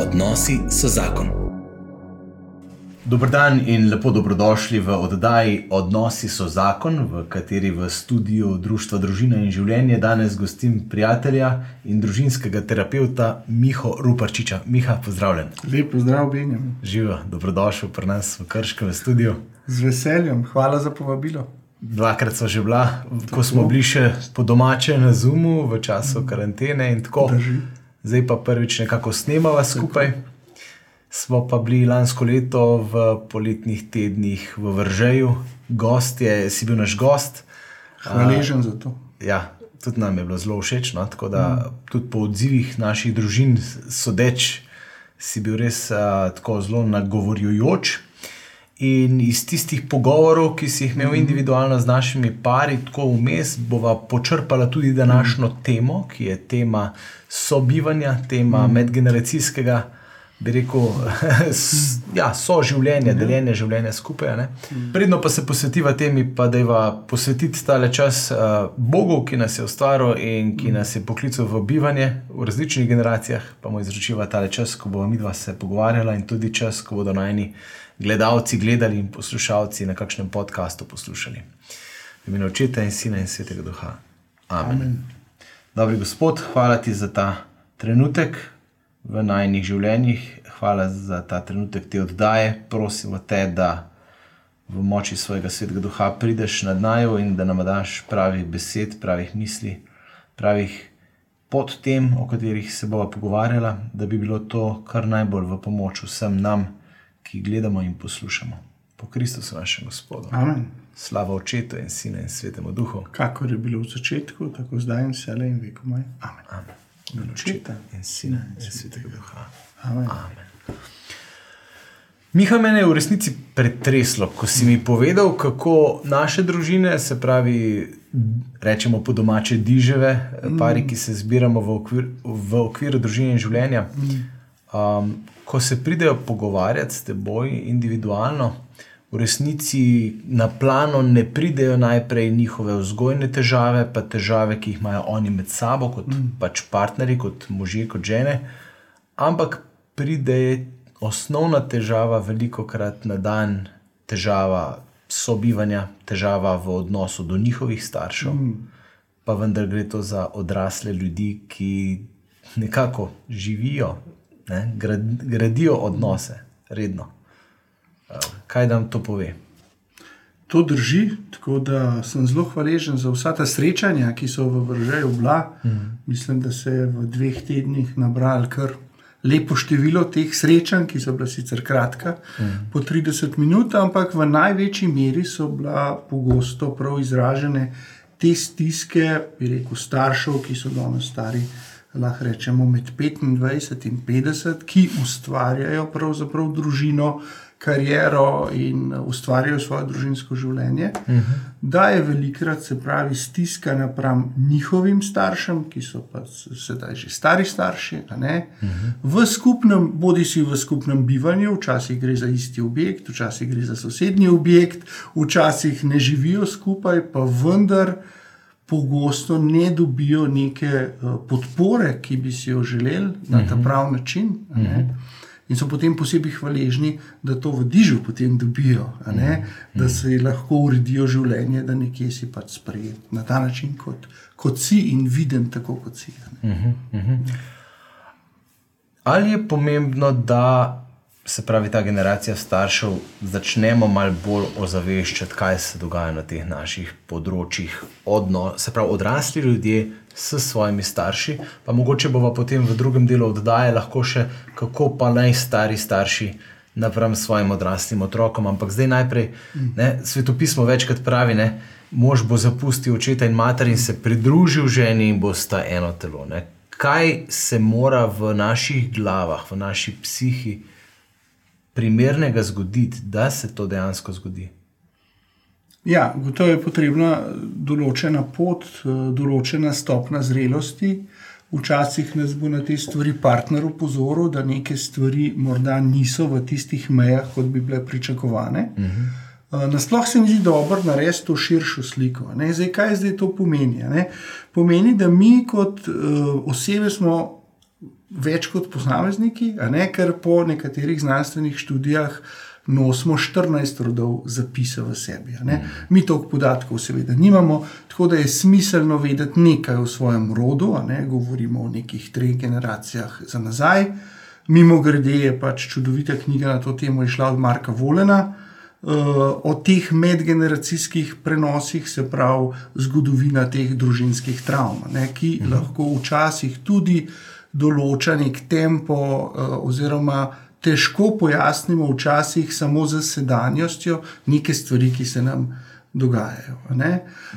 Odnosi so zakon. Dobro dan in lepo dobrodošli v oddaji Odnosi so zakon, v kateri v studiu Društva Družina in Življenje danes gostim prijatelja in družinskega terapeuta Miho Ruparčiča. Miha, pozdravljen. Lep pozdrav, Benjamin. Živijo, dobrodošel pri nas v Krškem studiu. Z veseljem, hvala za povabilo. Dvakrat smo že bila, ko smo bili še po domače na Zumu v času karantene in tako. Drži. Zdaj pa prvič nekako snemava skupaj. Smo pa bili lansko leto v poletnih tednih v Vržeju, gost je, si bil naš gost. Hvaležen za to. Ja, tudi nam je bilo zelo všeč. No? Tako da mm. tudi po odzivih naših družin, sodeč, si bil res uh, tako zelo nagovorjujoč. In iz tistih pogovorov, ki si jih imel individualno z našimi pari, tako vmes, bova počrpala tudi današnjo temo, ki je tema sobivanja, tema medgeneracijskega, bi rekel, ja, soživljenja, deljenja življenja skupaj. ne. Predno pa se posvetiva temi, pa da je posvetiti tale čas uh, Bogu, ki nas je ustvaril in ki nas je poklical v bivanje v različnih generacijah, pa mu izročiva tale čas, ko bomo mi dva se pogovarjala in tudi čas, ko bodo najni gledalci gledali in poslušalci na kakšnem podkastu poslušali. V imenu Očeta in Sina in Svetega Duha. Amen. Amen. Dobri gospod, hvala ti za ta trenutek v najnih življenjih, hvala za ta trenutek te oddaje. Prosimo te, da v moči svojega svetega duha prideš nad naju in da nam daš pravih besed, pravih misli, pravih pot tem, o katerih se bova pogovarjala, da bi bilo to kar najbolj v pomoč vsem nam, ki gledamo in poslušamo. Po Kristusu našem Gospodu. Amen. Slava Očetu in Sinu in Svetemu Duhu. Kakor je bilo v začetku, tako zdaj in vse in vekomaj. Amen. Amen. V imenu Očeta in Sina in Svetega Duha. Amen. Amen. Miha, mene je v resnici pretreslo, ko si mi povedal, kako naše družine, se pravi, rečemo po domače, diževe, pari, ki se zbiramo v, okvir, v okviru družine in življenja. Um, ko se pridejo pogovarjati s teboj individualno, v resnici na plano ne pridejo najprej njihove vzgojne težave, pa težave, ki jih imajo oni med sabo, kot mm. pač partnerji, kot možje, kot žene, ampak pride osnovna težava, veliko krat na dan, težava sobivanja, težava v odnosu do njihovih staršev. Mm. Pa vendar gre to za odrasle ljudi, ki nekako živijo, ne, grad, gradijo odnose redno. Uh, Kaj nam to pove? To drži, tako da sem zelo hvaležen za vsa ta srečanja, ki so v Vržeju bila. Mm. Mislim, da se je v dveh tednih nabralo kar lepo število teh srečanj, ki so bila sicer kratka, mm. po 30 minut, ampak v največji meri so bila pogosto prav izražene te stiske, bi rekel, staršev, ki so danes stari. Lahko rečemo med 25 in 50, ki ustvarjajo pravzaprav družino, kariero in ustvarjajo svoje družinsko življenje, uh -huh. da je velikrat, se pravi, stiska napram njihovim staršem, ki so pa sedaj že stari starši, uh -huh. v skupnem, bodi si v skupnem bivanju, včasih gre za isti objekt, včasih gre za sosednji objekt, včasih ne živijo skupaj, pa vendar. Pogosto ne dobijo neke uh, podpore, ki bi si jo želeli na ta pravi način. Uh -huh. In so potem posebej hvaležni, da to v dižu potem dobijo, ne? da si lahko uredijo življenje, da nekje si pač sprejet na ta način, kot, kot si in viden, tako kot si. a ne. Ali je pomembno, da se pravi ta generacija staršev začnemo malo bolj ozaveščati, kaj se dogaja na teh naših področjih, odno, se pravi odrasli ljudje s svojimi starši, pa mogoče bomo potem v drugem delu oddaje lahko še kako pa naj stari starši. Napram svojim odraslim otrokom, ampak zdaj najprej, ne, svetopismo večkrat pravi, da mož bo zapustil očeta in mater in se pridružil ženi in bosta eno telo. Ne. Kaj se mora v naših glavah, v naši psihi primernega zgoditi, da se to dejansko zgodi? Ja, gotovo je potrebna določena pot, eh, določena stopna zrelosti. Včasih nas bo na te stvari partner upozoril, da neke stvari morda niso v tistih mejah, kot bi bile pričakovane. Uh -huh. Nasploh se mi zdi dobro narediti to širšo sliko. Ne? Zdaj, kaj zdaj to pomeni? Ne? Pomeni, da mi kot uh, osebe smo več kot posamezniki, ne, ker po nekaterih znanstvenih študijah nosimo 14 rodov zapisa v sebi. Mi toliko podatkov, seveda, nimamo, tako da je smiselno vedeti nekaj o svojem rodu, ne, govorimo o nekih treh generacijah za nazaj. Mimo grede je pač čudovita knjiga na to temo, išla od Marka Volena. Uh, o teh medgeneracijskih prenosih, se pravi, zgodovina teh družinskih travm, ne, ki mhm. lahko včasih tudi določa nek tempo, uh, oziroma težko pojasnimo, včasih samo z sedanjostjo, neke stvari, ki se nam dogajajo.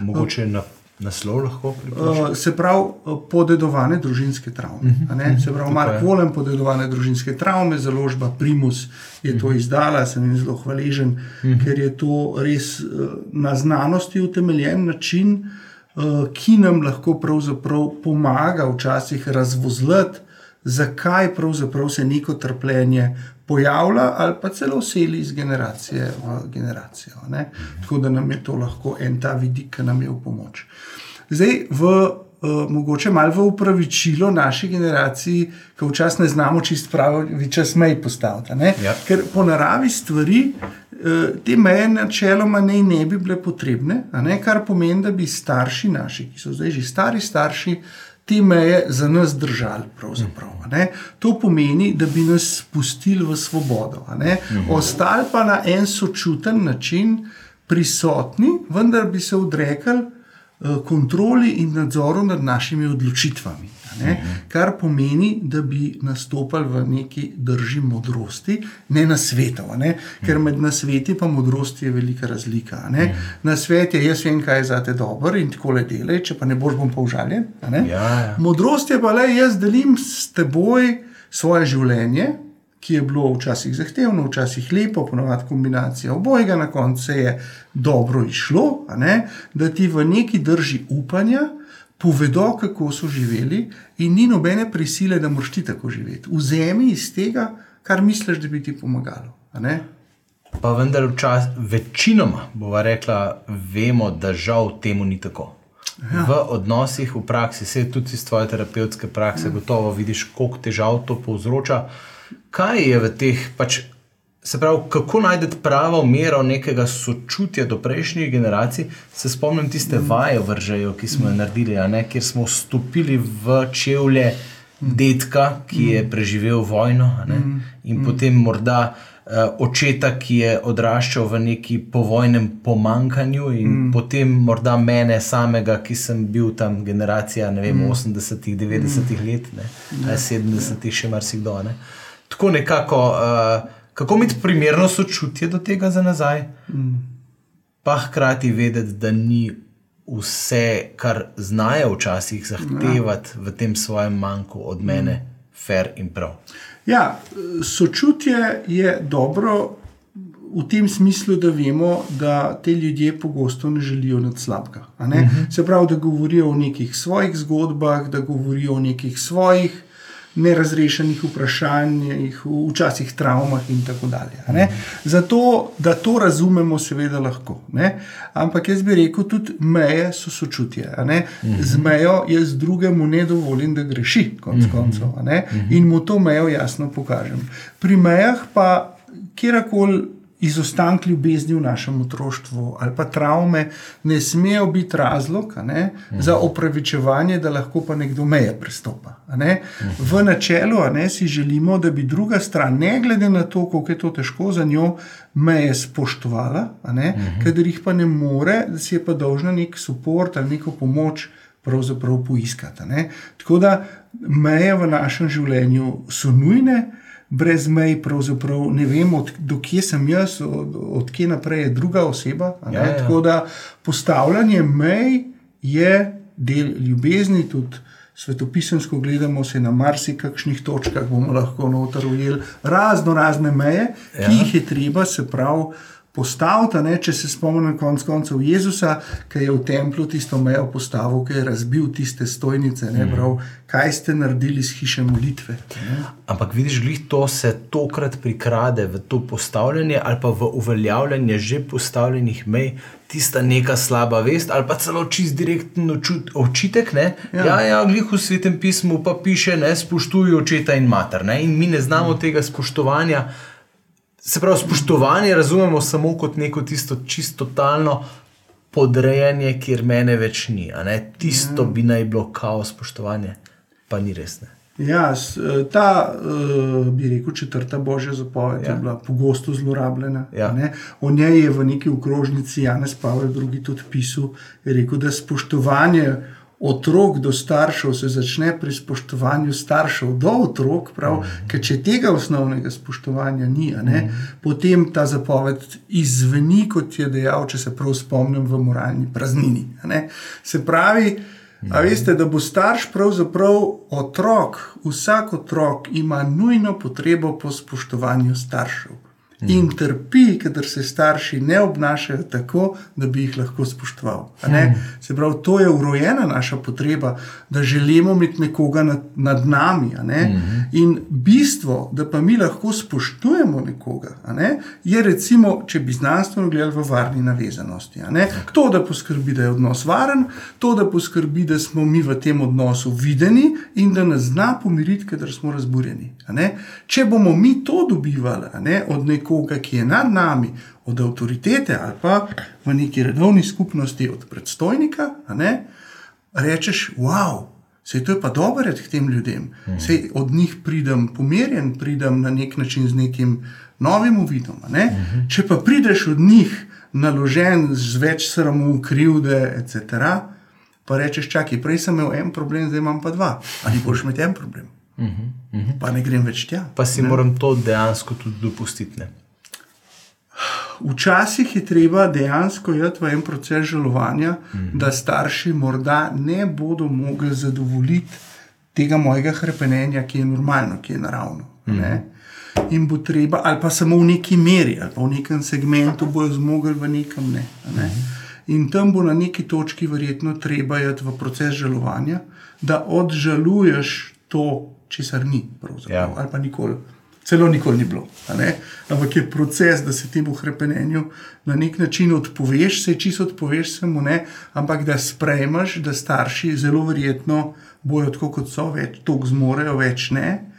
Mogoče na naslov lahko priporočamo. Uh, se pravi, podedovane družinske travme. Uh mhm. -huh. Se pravi, Mark Volem, podedovane družinske travme, založba Primus je to uh mhm. -huh. izdala, sem jim zelo hvaležen, uh mhm. -huh. ker je to res uh, na znanosti utemeljen način. Ki nam lahko pomaga včasih razvozlati, zakaj pravzaprav se neko trpljenje pojavlja, ali pa celo seli iz generacije v generacijo. Ne? Tako da nam je to lahko en ta vidik, ki nam je v pomoč. Zdaj, v, uh, mogoče malo v upravičilo naši generaciji, ki včasih ne znamo čist pravi čas mej postaviti. Ja. Ker po naravi stvari. Eh, te meje načeloma ne, ne bi bile potrebne, kar pomeni, da bi starši naši, ki so zdaj že stari starši, te meje za nas držali. To pomeni, da bi nas spustili v svobodo. Mhm. Ostali pa na en sočuten način prisotni, vendar bi se odrekali eh, kontroli in nadzoru nad našimi odločitvami. Ne? Kar pomeni, da bi nastopili v neki drži modrosti, ne na svetu, ker med nasveti in modrosti je velika razlika. Ne? Na svet je, jaz vem, kaj je za te dobro in tako le delaj, če pa ne boš bom pa užaljen. Ja, ja. Modrost je pa le, jaz delim s teboj svoje življenje. Ki je bilo včasih zahtevno, včasih lepo, ponovadi kombinacija obojega, na koncu je dobro išlo, da ti v neki drži upanja, povedo, kako so živeli, in ni nobene prisile, da moraš ti tako živeti. Vzemi iz tega, kar misliš, da bi ti pomagalo. Pa vendar, včas, večinoma bova rekla, vemo, da žal temu ni tako. Ja. V odnosih, v praksi, se tudi iz tvoje terapevtske prakse, ja. gotovo vidiš, koliko težav to povzroča. Kaj je v teh pač Se pravi, kako najti pravo mero nekega sočutja do prejšnjih generacij? Se spomnim tiste mm. vaje vržejo, ki smo jo naredili, ne, kjer smo stopili v čevlje mm. detka, ki je mm. preživel vojno, ne, in potem morda uh, očeta, ki je odraščal v neki povojnem pomankanju, in potem morda mene samega, ki sem bil tam generacija vem, 80-ih, 90-ih let, ne, 70-ih, ja. še marsikdo. Ne. Tako nekako. Uh, kako imeti primerno sočutje do tega za nazaj, mm. pa hkrati vedeti, da ni vse, kar znajo včasih zahtevati ja. v tem svojem manjku od mene, mm. fair in prav. Ja, sočutje je dobro. V tem smislu, da vemo, da te ljudje pogosto ne želijo nad slabega. Uh mhm. -huh. Se pravi, da govorijo o nekih svojih zgodbah, da govorijo o nekih svojih nerazrešenih vprašanjih, včasih travmah in tako dalje. Zato, da to razumemo, seveda lahko. Ne? Ampak jaz bi rekel, tudi meje so sočutje. Z mejo jaz drugemu ne dovolim, da greši, konc koncev. In mu to mejo jasno pokažem. Pri mejah pa kjerkoli izostanek ljubezni v našem otroštvu ali pa travme ne smejo biti razlog ne, uh -huh. za opravičevanje, da lahko pa nekdo meje prestopa. Ne. V načelu ne, si želimo, da bi druga stran, ne glede na to, kako je to težko za njo, meje spoštovala, ne, uh -huh. ker jih pa ne more, da si je pa dolžna nek podpor ali neko pomoč. Pravzaprav poiskati. Ne? Tako da meje v našem življenju so nujne, brez mej, pravzaprav ne vem, odkje od sem jaz, odkje od naprej je druga oseba. Ja, ja. Tako da postavljanje mej je del ljubezni, tudi svetopisemsko gledamo se na marsikakšnih točkah, bomo lahko noter ujeli razno razne meje, ja. ki jih je treba se prav postaviti. Ne, če se spomnim konc koncev Jezusa, ki je v templu tisto mejo postavil, ki je razbil tiste stojnice. Ne, prav, kaj ste naredili s hiše molitve? Ne? Ampak vidiš, glih to se tokrat prikrade v to postavljanje ali pa v uveljavljanje že postavljenih mej. Tista neka slaba vest, ali pa celo čist direktno očut, očitek. Ne? Ja, ja, ja glih v svetem pismu pa piše, da spoštuj očeta in mater. Ne? In mi ne znamo tega spoštovanja, Se pravi, spoštovanje razumemo samo kot neko tisto čisto totalno podrejanje, kjer mene več ni. Tisto bi naj bilo kao spoštovanje, pa ni res. Ne. Ja, eh, ta, eh, bi rekel, četrta božja zapoved ja. je bila pogosto zlorabljena. Ja. O njej je v neki okrožnici Janez Pavel II. tudi pisal, rekel, da spoštovanje otrok do staršev se začne pri spoštovanju staršev do otrok, prav, mm. ker če tega osnovnega spoštovanja ni, ne, mm. potem ta zapoved izveni, kot je dejal, če se prav spomnim, v moralni praznini. Se pravi, mm. veste, da bo starš pravzaprav otrok, vsak otrok ima nujno potrebo po spoštovanju staršev in trpi, ker se starši ne obnašajo tako, da bi jih lahko spoštoval. Se pravi, to je urojena naša potreba, da želimo imeti nekoga nad, nad nami. In bistvo, da pa mi lahko spoštujemo nekoga, je recimo, če bi znanstveno gledali v varni navezanosti. To, da poskrbi, da je odnos varen, to, da poskrbi, da smo mi v tem odnosu videni in da nas zna pomiriti, ker smo razburjeni. Če bomo mi to dobivali od nekoga, nekoga, ki je nad nami, od avtoritete ali pa v neki redovni skupnosti, od predstojnika, ne, rečeš, wow. Sej to je pa dobro reči tem ljudem. Hmm. Sej od njih pridem pomirjen, pridem na nek način z nekim novim uvidom. Ne? Hmm. Če pa prideš od njih naložen z več sramu, krivde, etc., pa rečeš, čakaj, prej sem imel en problem, zdaj imam pa dva. Ali boš imel en problem? Hmm. Pa ne grem več tja. Pa si ne? moram to dejansko tudi dopustiti. Včasih je treba dejansko iti v en proces žalovanja, mm -hmm. da starši morda ne bodo mogli zadovoljiti tega mojega krepenja, ki je normalno, ki je naravno. Mm -hmm. In bo treba, ali pa samo v neki meri, ali pa v nekem segmentu, bojo zmogli v nekem ne. ne? -hmm. In tam bo na neki točki verjetno treba iti v proces žalovanja, da odžaluješ to, česar ni, ja. ali pa nikoli celo nikoli ni bilo. Ampak je proces, da se temu krepenju na nek način odpoveš, se čisto odpoveš, samo ne, ampak da sprejmeš, da starši zelo verjetno bojo tako, kot so, več toliko zmorejo, več ne.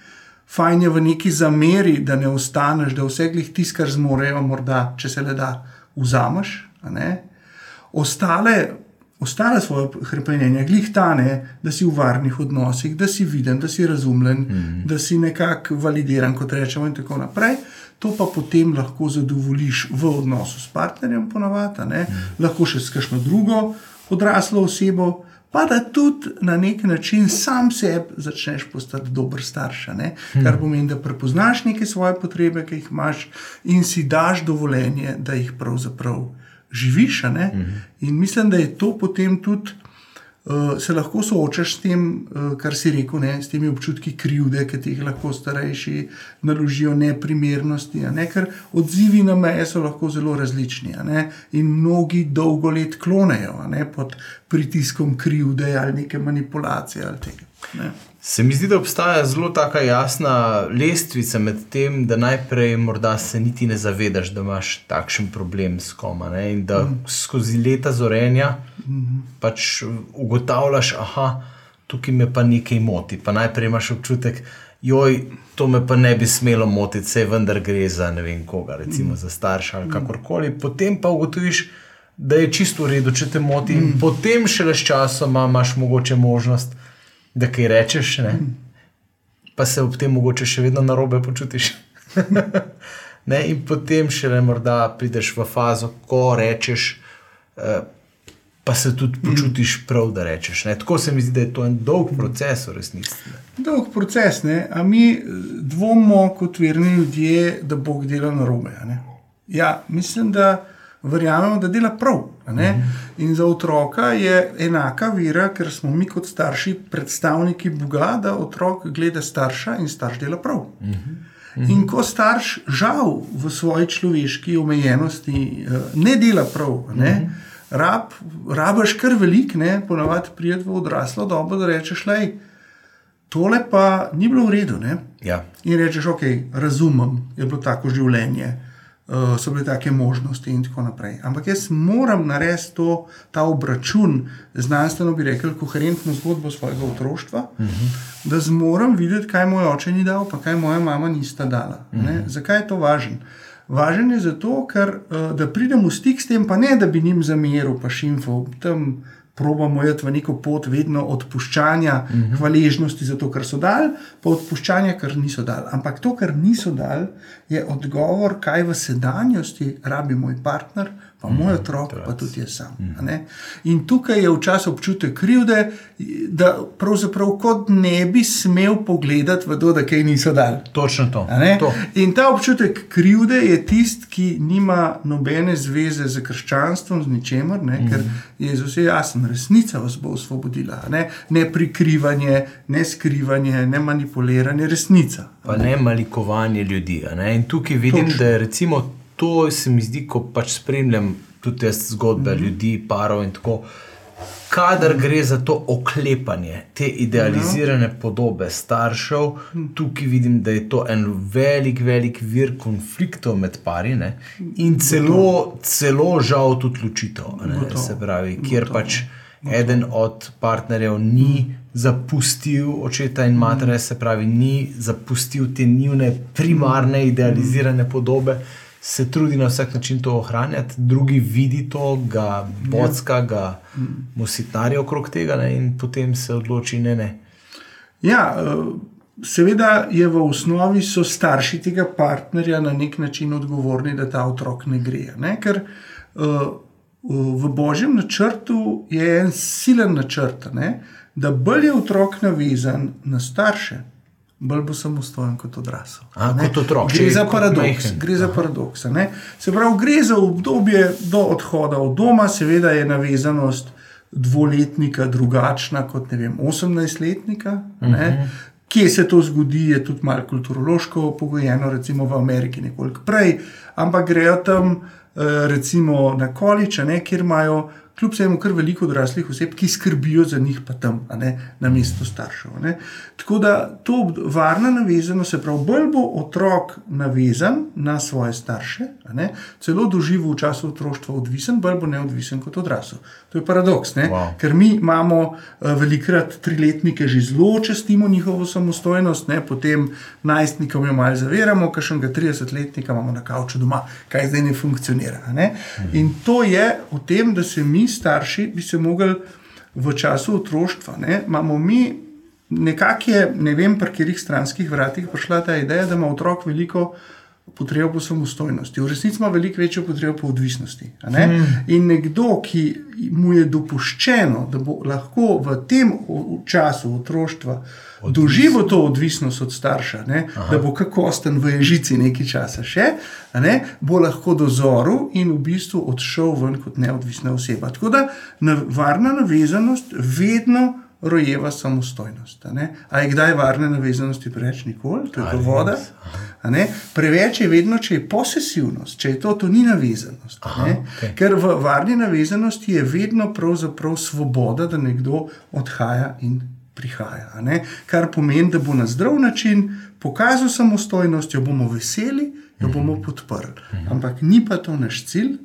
Fajn je v neki zameri, da ne ostaneš, da vse glih tiskar zmorejo, morda, če se le da, vzameš. Ostale ostale svoje hrepenenje, glih tane, da si v varnih odnosih, da si viden, da si razumljen, mm -hmm. da si nekako validiran, kot rečemo, in tako naprej. To pa potem lahko zadovoljiš v odnosu s partnerjem, ponavadi, mm -hmm. lahko še s kakšno drugo odraslo osebo. Pa da tudi na nek način sam sebi začneš postati dober starš, hmm. kar pomeni, da prepoznaš neke svoje potrebe, ki jih imaš, in si daš dovoljenje, da jih pravzaprav živiš. Uh -huh. In mislim, da je to potem tudi. Uh, se lahko soočaš s tem, uh, kar si rekel, ne, s temi občutki krivde, ki jih lahko starejši naložijo, neprimernosti. Ne, ker odzivi na meje so lahko zelo različni. Ne, in mnogi dolgo let klonejo ne, pod pritiskom krivde ali neke manipulacije. Ali tega, ne. Se mi zdi, da obstaja zelo tako jasna lestvica med tem, da najprej morda se niti ne zavedaš, da imaš takšen problem s koma. Ne? In da mm. skozi leta zorenja mm. pač ugotavljaš, da tukaj me pa nekaj moti. Pa najprej imaš občutek, joj, to me pa ne bi smelo motiti, se vendar gre za ne vem koga, recimo mm. za starša ali kakorkoli. Potem pa ugotoviš, da je čisto v redu, če te moti. Mm. In potem šele s časom imaš mogoče možnost da kaj rečeš, ne? pa se ob tem mogoče še vedno na robe počutiš. ne? In potem še le morda prideš v fazo, ko rečeš, eh, pa se tudi počutiš prav, da rečeš. Ne? Tako se mi zdi, da je to en dolg proces v resnici. Dolg proces, ne? a mi eh, dvomimo kot verni ljudje, da Bog dela na robe. Ja, mislim, da verjamemo, da dela prav. Mhm. In za otroka je enaka vera, ker smo mi kot starši predstavniki Boga, da otrok gleda starša in starš dela prav. Mhm. Mhm. In ko starš, žal, v svoji človeški omejenosti uh, ne dela prav, ne, mhm. rab, rabaš kar velik, ne, ponavadi prijeti v odraslo dobo, da rečeš, da tole pa ni bilo v redu. Ja. In rečeš, ok, razumem, je bilo tako življenje. Uh, so bile take možnosti, in tako naprej. Ampak jaz moram narediti to, ta obračun, znanstveno bi rekel, koherentno zgodbo svojega otroštva, uh mhm. -huh. da zmorem videti, kaj moj oče ni dal, pa kaj moja mama nista dala. Uh mhm. -huh. Zakaj je to važno? Važen je zato, ker uh, da pridem v stik s tem, pa ne da bi jim zameril, pa šimfal tam probamo iti v neko pot vedno odpuščanja, uh mhm. -huh. hvaležnosti za to, kar so dal, pa odpuščanja, kar niso dal. Ampak to, kar niso dal, je odgovor, kaj v sedanjosti rabi moj partner, pa moj mhm, otrok, pa tudi jaz sam. In tukaj je včasih občutek krivde, da pravzaprav kot ne bi smel pogledati v to, da kaj niso dali. Točno to. to. In ta občutek krivde je tisti, ki nima nobene zveze z krščanstvom, z ničemer, ne? ker mhm. je za vse jasno, resnica vas bo osvobodila. Ne? ne prikrivanje, ne skrivanje, ne manipuliranje, resnica. Pa ne malikovanje ljudi. Ne? In tukaj vidim, Točno. da je recimo to se mi zdi, ko pač spremljam tudi te zgodbe mm -hmm. ljudi, parov in tako. Kadar gre za to oklepanje, te idealizirane no. podobe staršev, hm. tukaj vidim, da je to en velik, velik vir konfliktov med pari ne? in celo, celo žal tudi ločitev. Se pravi, kjer pač eden od partnerjev ni zapustil očeta in matere, se pravi, ni zapustil te njihove primarne idealizirane podobe se trudi na vsak način to ohranjati, drugi vidi to, ga bocka, ga musitnari okrog tega ne, in potem se odloči ne. ne. Ja, eh, seveda je v osnovi so starši tega partnerja na nek način odgovorni, da ta otrok ne gre. Ne? Ker uh, v božjem načrtu je en silen načrt, ne? da bolj je otrok navezan na starše bolj bo samostojen kot odrasel. A, kot otrok, gre za paradoks. Gre za paradoks Se pravi, gre za obdobje do odhoda od doma, seveda je navezanost dvoletnika drugačna kot 18-letnika. Uh -huh. Kje se to zgodi, je tudi malo kulturološko pogojeno, recimo v Ameriki nekoliko prej, ampak grejo tam eh, recimo na količe, kjer imajo kljub vsemu, kar veliko odraslih oseb, ki skrbijo za njih, pa tam, ne, na mestu staršev. Ne. Tako da to varna navezanost, se pravi, bolj bo otrok navezan na svoje starše, ne, celo doživel v času otroštva odvisen, bolj bo neodvisen kot odrasel. To je paradoks, wow. ker mi imamo uh, velikrat triletnike že zelo čestimo njihovo samostojnost, ne, potem najstnikom jo malo zaviramo, kar še enega 30-letnika imamo na kavču doma, kaj zdaj ne funkcionira. Ne. In to je v tem, da se mi starši, bi se mogli v času otroštva, ne, imamo mi nekakšne, ne vem, pri katerih stranskih vratih prišla ta ideja, da ima otrok veliko potrebo po samostojnosti. V resnici ima veliko večjo potrebo po odvisnosti. Ne? Hmm. In nekdo, ki mu je dopuščeno, da bo lahko v tem času otroštva doživel to odvisnost od starša, da bo kakosten v ježici nekaj časa še, ne? bo lahko dozoril in v bistvu odšel ven kot neodvisna oseba. Tako da varna navezanost vedno rojeva samostojnost. A je kdaj varne navezanosti preveč, nikoli, to je to voda. Preveč je vedno, če je posesivnost, če je to, to ni navezanost. Aha, okay. Ker v varni navezanosti je vedno pravzaprav svoboda, da nekdo odhaja in prihaja. Kar pomeni, da bo na zdrav način pokazal samostojnost, jo bomo veseli jo bomo podprli. Ampak ni pa to naš cilj,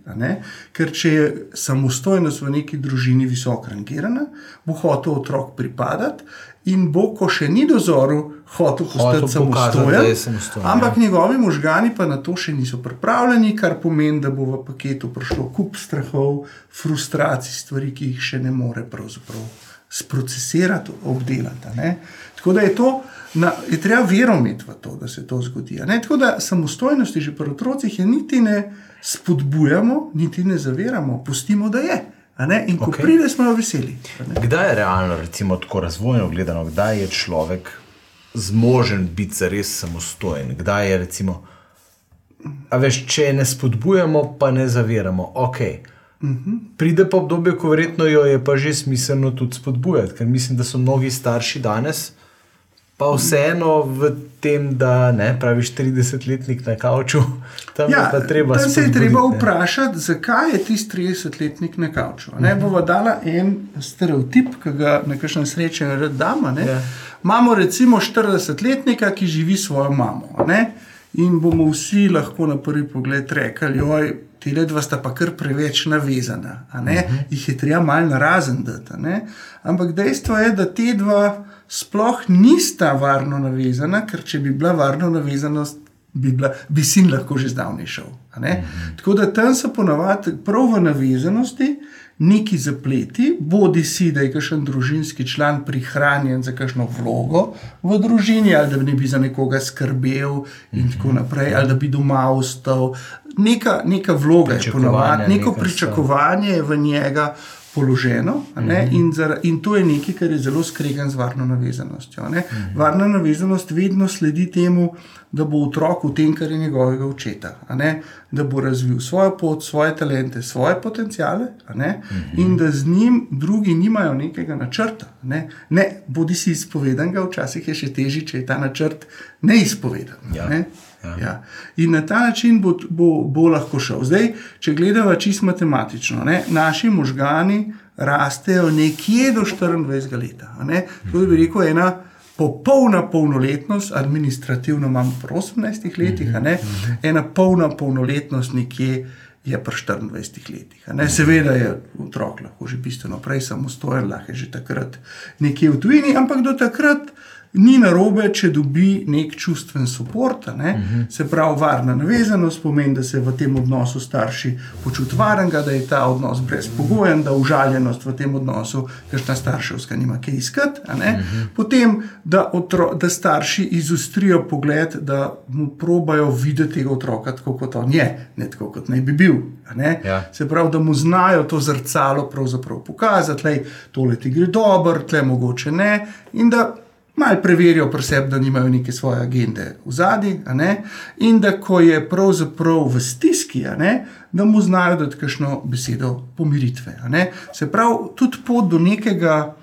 ker če je samostojnost v neki družini visoko rangirana, bo hotel otrok pripadati in bo, ko še ni dozoru, hotel postati samostojen. samostojen. Ampak ja. njegovi možgani pa na to še niso pripravljeni, kar pomeni, da bo v paketu prišlo kup strahov, frustracij, stvari, ki jih še ne more pravzaprav sprocesirati, obdelati. Tako da je to na, je treba vero imeti v to, da se to zgodi. Tako da samostojnosti že pri otrocih je niti ne spodbujamo, niti ne zaviramo, pustimo, da je. In ko okay. pride, smo jo veseli. Kdaj je realno, recimo, tako razvojno gledano, kdaj je človek zmožen biti res samostojen? Kdaj je, recimo, veš, če ne spodbujamo, pa ne zaviramo, ok. Uh mhm. -huh. Pride pa obdobje, ko verjetno jo je pa že smiselno tudi spodbujati, ker mislim, da so mnogi starši danes pa vseeno v tem, da ne praviš 30-letnik na kavču. Tam Ja, pa treba tam se je treba ne. vprašati, zakaj je tisti 30-letnik na kavču. Ne bomo dala en stereotip, ki ga na kakšnem srečanju rad damo. ne. Ja. Imamo recimo 40-letnika, ki živi svojo mamo. ne. In bomo vsi lahko na prvi pogled rekli, oj. Ti le dva sta pa kar preveč navezana, uh -huh. jih je treba malo narazen dati. Ampak dejstvo je, da te dva sploh nista varno navezana, ker če bi bila varno navezanost, bi, bila, bi sin lahko že zdavnaj šel. a ne. Tako da tam so ponavadi prav v navezanosti neki zapleti, bodi si, da je kakšen družinski član prihranjen za kakšno vlogo v družini, ali da bi ne bi za nekoga skrbel in tako naprej, ali da bi doma ostal. Neka, neka vloga je ponavadi, neko pričakovanje je v njega položeno, ne, in, zara, in to je nekaj, kar je zelo skregan z varno navezanostjo. ne. Varna navezanost vedno sledi temu, da bo otrok v tem, kar je njegovega očeta, ne, da bo razvil svojo pot, svoje talente, svoje potencijale, ne, in da z njim drugi nimajo nekega načrta. Ne, ne bodi si izpovedan, včasih je še težje, če je ta načrt neizpovedan. Ja. Ne. Ja. Ja. In na ta način bo, bo, bo lahko šel. Zdaj, če gledamo čisto matematično, ne, naši možgani rastejo nekje do 24 let. To bi rekel ena popolna polnoletnost, administrativno imamo pri 18 letih, ne, ena polna polnoletnost nekje. Je pri 24 letih. ne. Seveda je otrok lahko že bistveno prej samostojen, lahko je že takrat nekje v tujini, ampak do takrat ni narobe, če dobi nek čustven podpor. Uh -huh. Se pravi, varna navezanost pomeni, da se v tem odnosu starši počutijo varnega, da je ta odnos brezpogojen, da užaljenost v tem odnosu, kakšna starševska nima kaj iskati. Uh -huh. Potem, da, otro, da starši izostrijo pogled, da mu probajo videti tega otroka tako, kot on je, ne tako, kot naj bi bil. ne. Ja. Se pravi, da mu znajo to zrcalo pokazati, da tole ti gre dobro, tle mogoče ne. In da malo preverijo pri sebi, da nimajo neke svoje agende v zadnji, in da ko je pravzaprav v stiski, ne, da mu znajo dati kakšno besedo pomiritve. Se pravi, tudi pot do nekega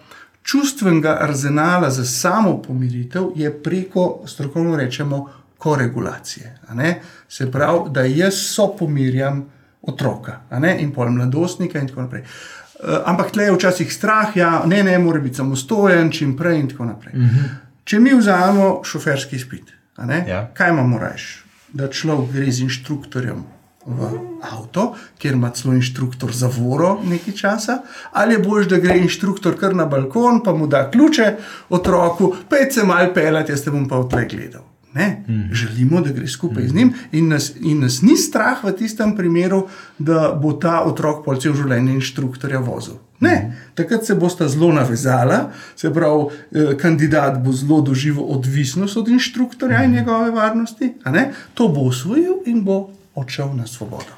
čustvenega arzenala za samo pomiritev je preko, strokovno rečemo, koregulacije. Se pravi, da jaz sopomirjam otroka a ne, in pol mladostnika in tako naprej. Uh, ampak tle je včasih strah, ja, ne, ne, mora biti samostojen, čim prej in tako naprej. Uh -huh. Če mi vzamemo šoferski izpit, ne, Ja. kaj imamo reči? Da človek gre z inštruktorjem v avto, kjer ima celo inštruktor zavoro nekaj časa, ali je bolj, da gre inštruktor kar na balkon, pa mu da ključe otroku, pej se mal pelati, jaz te bom pa v tle gledal. Ne, mm. Želimo, da gre skupaj mm. z njim, in nas, in nas ni strah v tistem primeru, da bo ta otrok pol cel življenje inštruktorja vozil. Ne, mm. takrat se bosta zelo navezala, se pravi, eh, kandidat bo zelo doživel odvisnost od inštruktorja mm. in njegove varnosti, to bo usvojil in bo odšel na svobodo.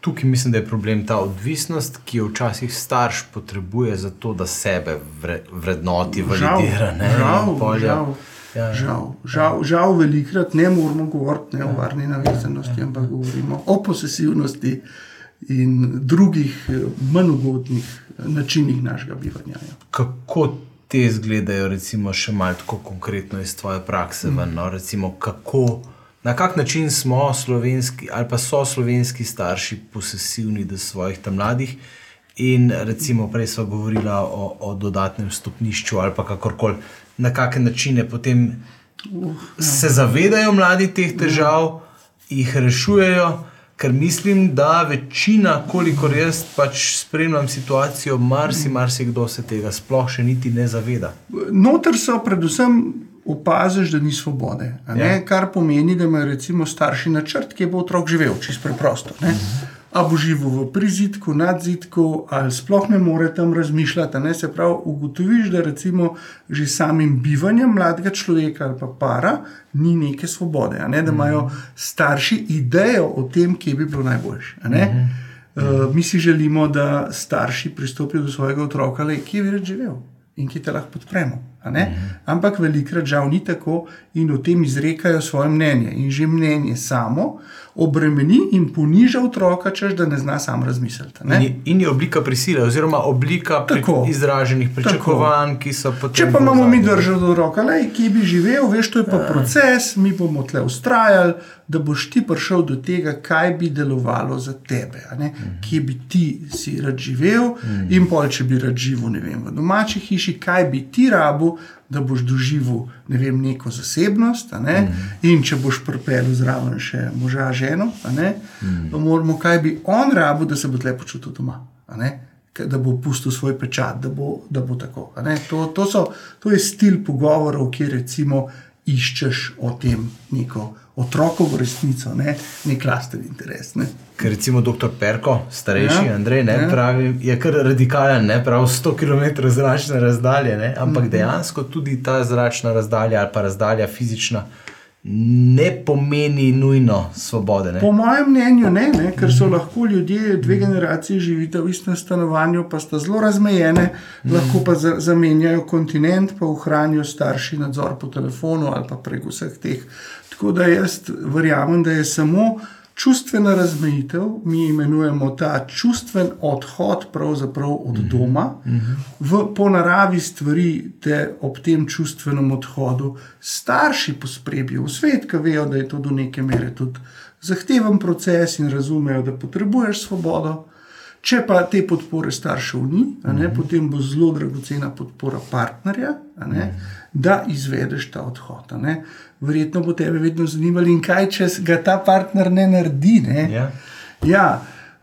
Tukaj mislim, da je problem ta odvisnost, ki jo včasih starš potrebuje za to, da sebe vre, vrednoti, validira. žal, je- žal, Ja, ja. žal, žal, žal velikrat ne moramo govoriti ne o varni navezanosti, ampak govorimo o posesivnosti in drugih eh, manj ugodnih eh, načinih našega bivanja. ja. Kako te izgledajo, recimo, še malo tako konkretno iz tvoje prakse? Mm. No? Recimo, kako, na kak način smo slovenski ali pa so slovenski starši posesivni do svojih tam mladih. In recimo, prej smo govorili o, o dodatnem stopnišču ali pa kakorkoli, na kakšne načine potem Uh, se zavedajo mladi teh težav, jih rešujejo, ker mislim, da večina, kolikor jaz pač spremljam situacijo, marsi, marsikdo se tega sploh še niti ne zaveda. Noter so predvsem opaziš, da ni svobode. a ne, Ja. Kar pomeni, da imajo recimo starši načrt, kje bo otrok živel, čisto preprosto. Ne? A bo živel v prizidku, nadzidku, ali sploh ne more tam razmišljati. Ne? Se pravi, ugotoviš, da recimo že samim bivanjem mladega človeka ali pa para ni neke svobode. Ne? Da imajo starši idejo o tem, kje bi bilo najboljše. Uh, mi si želimo, da starši pristopijo do svojega otroka, le kje bi rad živel in ki te lahko podpremo. Ampak velikrat žal ni tako in o tem izrekajo svoje mnenje. In že mnenje samo obremeni in poniža otroka, češ da ne zna sam razmisliti. In je, in je oblika prisile, oziroma oblika pri, Tako. izraženih pričakovanj, ki so potem. Če pa imamo mi držati do roka, lej, ki bi živel, veš, to je pa proces, mi bomo tle ustrajali, da boš ti prišel do tega, kaj bi delovalo za tebe, ne? kje bi ti si rad živel in pol, če bi rad živel ne vem, v domači hiši, kaj bi ti rabil, da boš doživel ne vem, neko zasebnost. Ne? In če boš pripeljal zraven še moža, ženo, ne, moramo, kaj bi on rabil, da se bo tle počutil doma. Da bo pustil svoj pečat, da bo, da bo tako. To, to, so, to je stil pogovorov, kjer recimo iščeš o tem neko otrokovo resnico, ne nek lasten interes. Ne. Ker recimo dr. Perko, starejši Ja, Andrej, ne, ja. pravi, je kar radikalen, ne prav 100 km zračne razdalje, ne, ampak mm -hmm. dejansko tudi ta zračna razdalja ali pa razdalja fizična ne pomeni nujno svobode. Ne. Po mojem mnenju ne, ne, ker so lahko ljudje, dve generacije živite v istem stanovanju, pa sta zelo razmejene, lahko pa za, zamenjajo kontinent, pa ohranijo starši nadzor po telefonu ali pa prek vseh teh. Tako da jaz verjamem, da je samo čustvena razmejitev, mi imenujemo ta čustven odhod od doma, v, po naravi stvari te ob tem čustvenem odhodu starši posprebijo v svet, ki vejo, da je to do neke mere tudi zahteven proces in razumejo, da potrebuješ svobodo. Če pa te podpore staršev ni, ne, potem bo zelo dragocena podpora partnerja, ne, da izvedeš ta odhod. Verjetno bo tebe vedno zanimalo, in kaj če ga ta partner ne naredi. Ne. Ja. Ja,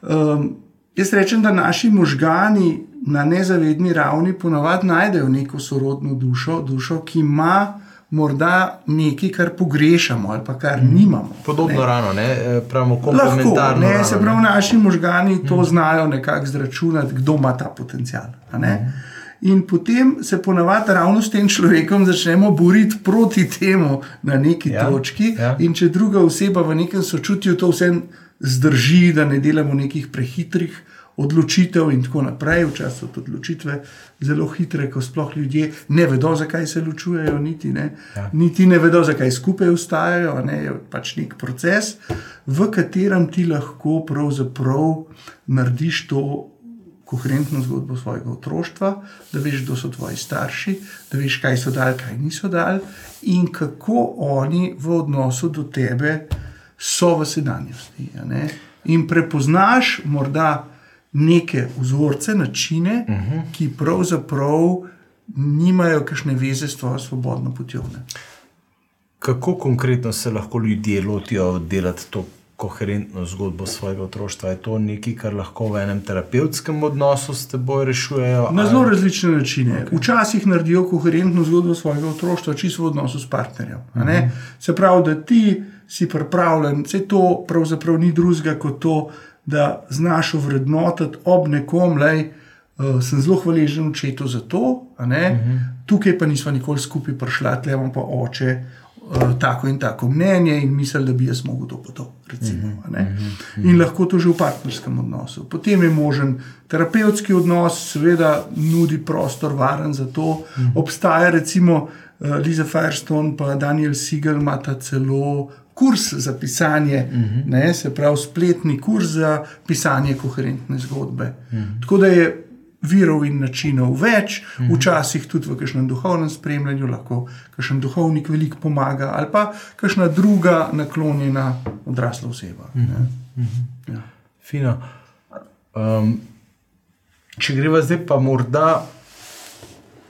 um, jaz rečem, da naši možgani na nezavedni ravni ponavadi najdejo neko sorodno dušo, dušo ki ima morda nekaj, kar pogrešamo ali pa kar nimamo. Podobno ne. rano, ne, eh, pravimo Lahko, komplementarno. ne, rano, se pravi, naši možgani to znajo nekako zračunati, kdo ima ta potencial. ne. In potem se ponavadi ravno s tem človekom začnemo boriti proti temu na neki Ja, točki. ja. In če druga oseba v nekem sočutju to vse zdrži, da ne delamo nekih prehitrih odločitev, in tako naprej, včasih so odločitve zelo hitre, ko sploh ljudje ne vedo, zakaj se ločujejo, niti ne, ja. niti ne vedo, zakaj skupaj ustajajo. Ne, je pač nek proces, v katerem ti lahko pravzaprav narediš to. Koherentno zgodbo svojega otroštva, da veš, kdo so tvoji starši, da veš, kaj so dali, kaj niso dali, in kako oni v odnosu do tebe so v sedanjosti. In prepoznaš morda neke vzorce, načine, uh -huh. ki pravzaprav nimajo kakšne veze s tvojo svobodno potjo. Ne. Kako konkretno se lahko ljudje lotijo delati to koherentno zgodbo svojega otroštva? Je to nekaj, kar lahko v enem terapevtskem odnosu s teboj rešujejo? Na ali- zelo različne načine. Okay. Včasih naredijo koherentno zgodbo svojega otroštva, čisto v odnosu s partnerjem. Uh -huh. Se pravi, da ti si pripravljen, vse to pravzaprav ni drugega kot to, da znaš ovrednotiti ob nekom, da uh, sem zelo hvaležen očetu za to, uh -huh. tukaj pa nismo nikoli skupaj prišla, tle imam pa oče. uh, Tako in tako mnenje, in misli, da bi jaz mogel to pa to. Recimo, a ne. in lahko to že v partnerskem odnosu. Potem je možen terapevtski odnos, seveda, nudi prostor, varen za to. Obstaja recimo uh, Liza Firestone in Daniel Siegel, imata celo kurs za pisanje, uh -huh. ne, se pravi spletni kurs za pisanje koherentne zgodbe. Uh -huh. Tako da je virov in načinov več, uh -huh. včasih tudi v kakšnem duhovnem spremljanju, lahko kakšen duhovnik veliko pomaga, ali pa kakšna druga naklonjena odrasla oseba. Uh -huh. ja. Fino. Um, če greva zdaj pa morda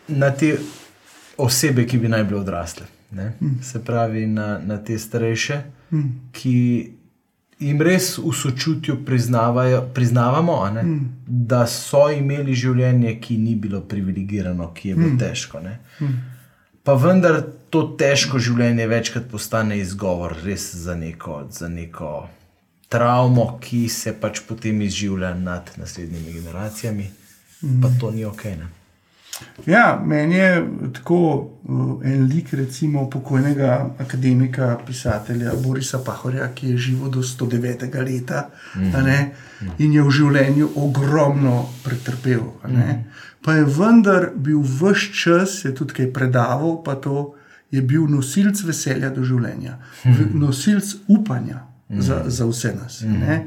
na te osebe, ki bi naj bile odrasle. Mm. Se pravi, na, na te starejše, mm. ki jim res v sočutju priznavamo, ne, mm. da so imeli življenje, ki ni bilo privilegirano, ki je bilo mm. težko. Ne. Pa vendar to težko življenje večkrat postane izgovor res za neko, za neko travmo, ki se pač potem izživlja nad naslednjimi generacijami, mm. pa to ni ok. Ne? Ja, meni je tako uh, en lik, recimo pokojnega akademika, pisatelja Borisa Pahorja, ki je živel do 109. leta mm -hmm. in je v življenju ogromno pretrpel. Mm -hmm. Pa je vendar bil vse čas, je tudi kaj predaval, pa to je bil nosilc veselja do življenja, mm -hmm. nosilc upanja za, za vse nas. Mm -hmm.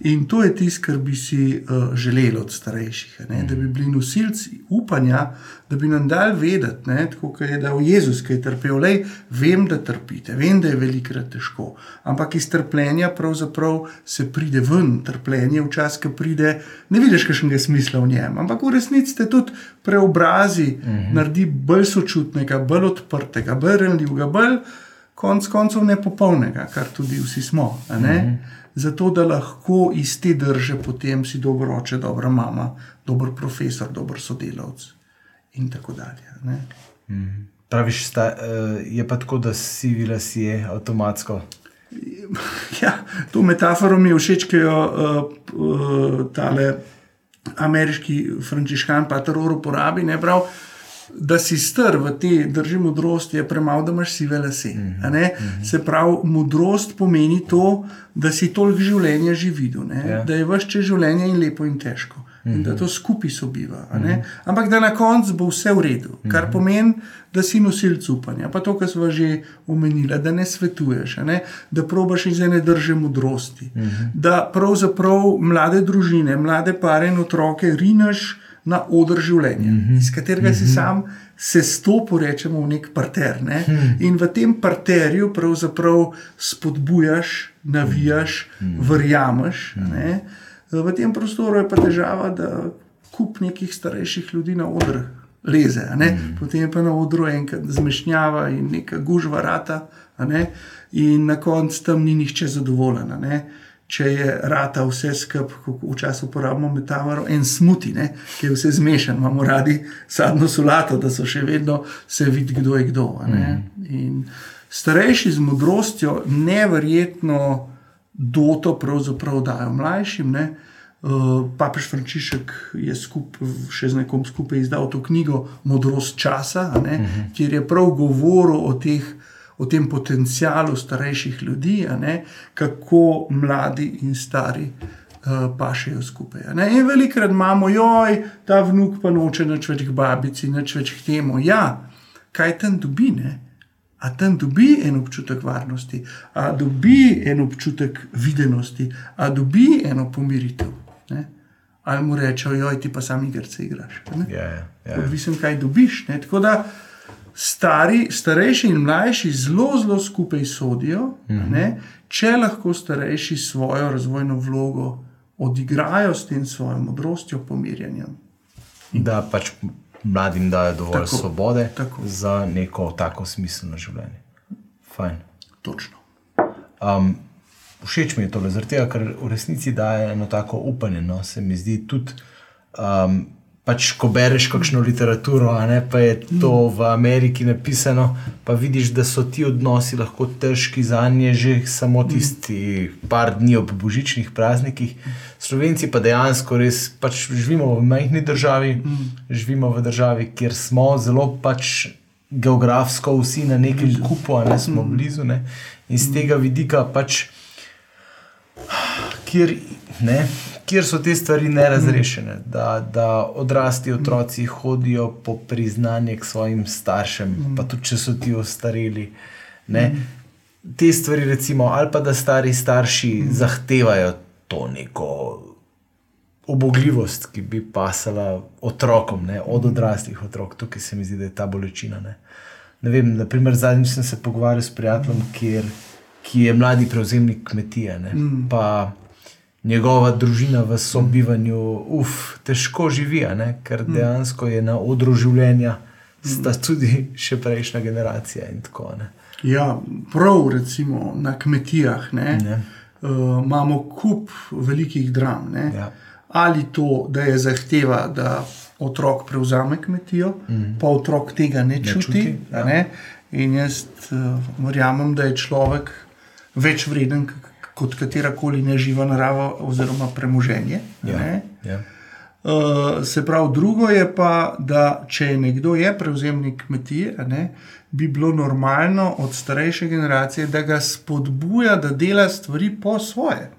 In to je tisto, kar bi si uh, želeli od starejših, mm -hmm. da bi bili nosilci upanja, da bi nam dali vedeti, ne, tako kot je dal Jezus, ki je trpel. Lej, vem, da trpite, vem, da je velikrat težko, ampak iz trpljenja pravzaprav se pride ven. Trpljenje včasih, ki pride, ne vidiš kakšnega smisla v njem, ampak v resnici te tudi preobrazi, mm -hmm. naredi bolj sočutnega, bolj odprtega, bolj renljivega, bolj konc koncev nepopolnega, kar tudi vsi smo. Mm -hmm. Zato, da lahko iz te drže potem si dobro oče, dobra mama, dober profesor, dober sodelavec in tako dalje. Mm. Praviš, sta, uh, je pa tako, da si vila si je avtomatsko. Ja, to metaforo mi je všeč, ki jo uh, uh, tale ameriški frančiškan Patror uporabi. Ne, prav, uh, da si str v te drži modrosti, je premalo, da imaš sive lase. Mm -hmm. Se pravi, modrost pomeni to, da si toliko življenja že videl, ja. da je vse čez življenje in lepo in težko. Mm -hmm. In da mhm. to skupaj sobiva. Mm -hmm. Ampak da na koncu bo vse v redu, mm -hmm. kar pomeni, da si nosilc upanja. Pa to, kar smo že omenili, da ne svetuješ, ne? da probaš iz ene drže modrosti. Mm -hmm. Da pravzaprav mlade družine, mlade pare in otroke rinaš na odr življenja, mm -hmm. iz katerega mm -hmm. si mhm. sam se stopi, rečemo, v nek parter. Ne? Mm -hmm. In v tem parterju pravzaprav spodbujaš, navijaš, mm -hmm. verjameš. Mm -hmm. V tem prostoru je pa težava, da kup nekih starejših ljudi na odr. Leze, mm. Potem je pa na odru enkrat zmešnjava in neka gužva rata, in na koncu tam ni nihče zadovoljen. Če je rata vse skupaj, kot včasih uporabljamo metaforo, en smuti, ne, ki je vse zmešan, imamo radi sadno solato, da so še vedno se vidi, kdo je kdo. Mm. Starejši z modrostjo neverjetno doto pravzaprav dajo mlajšim. Ne. Uh, Papež Frančišek je skup, še z nekom skupaj izdal to knjigo Modrost časa, uh mhm. -huh. kjer je prav govoril o teh o tem potencialu starejših ljudi, ne, kako mladi in stari uh, pašejo skupaj. In velikrat imamo, joj, ta vnuk pa noče več k babici, več k temu. Ja, kaj tam dobi? Ne? A tam dobi en občutek varnosti, a dobi en občutek videnosti, a dobi eno pomiritev. Ne? Ali mu rečejo, joj, ti pa sami igrce igraš. Ja, ja, ja. Odvisno, kaj dobiš. Ne? Tako da stari, starejši in mlajši zelo, zelo skupaj sodijo, mm -hmm. če lahko starejši svojo razvojno vlogo odigrajo s tem svojo modrostjo, pomirjanjem. Da pač mladim dajo dovolj tako, svobode tako. za neko tako smiselno življenje. Fajn. Točno. Um, všeč mi je to, ker v resnici daje eno tako upanje. No? Se mi zdi tudi. Um, pač, ko bereš kakšno literaturo, ne, pa je to v Ameriki napisano, pa vidiš, da so ti odnosi lahko težki za nje, že samo tisti par dni ob božičnih praznikih. Slovenci pa dejansko res pač živimo v majhni državi, živimo v državi, kjer smo zelo pač. Geografsko, vsi na nekem kupu, a ne smo blizu. Ne? In z tega vidika, pač, kjer, ne, kjer so te stvari nerazrešene, da, da odrasli otroci hodijo po priznanje k svojim staršem, pa tudi če so ti ostareli. Ne? Te stvari, recimo, ali pa da stari starši zahtevajo to neko obogljivost, ki bi pasala otrokom, ne? od odraslih otrok, tukaj se mi zdi, da je ta bolečina. Ne? Ne vem, naprimer, zadnjič sem se pogovarjal s prijateljem, kjer, ki je mladi prevzemnik kmetije. Mm. Pa njegova družina v sobivanju, uf, težko živi, ker mm. dejansko je na odru življenja, sta mm. tudi še prejšnja generacija. Tako, ja, prav, recimo na kmetijah ne, ne. Uh, imamo kup velikih dram. Ja. Ali to, da je zahteva, da otrok prevzame kmetijo, mm. pa otrok tega ne, ne čuti. čuti ja. ne? In jaz uh, verjamem, da je človek več vreden, kot katera koli neživa narava oziroma premoženje. Ja, ja. Uh, se pravi, drugo je pa, da če nekdo je prevzemnik kmetije, ne, bi bilo normalno od starejše generacije, da ga spodbuja, da dela stvari po svoje.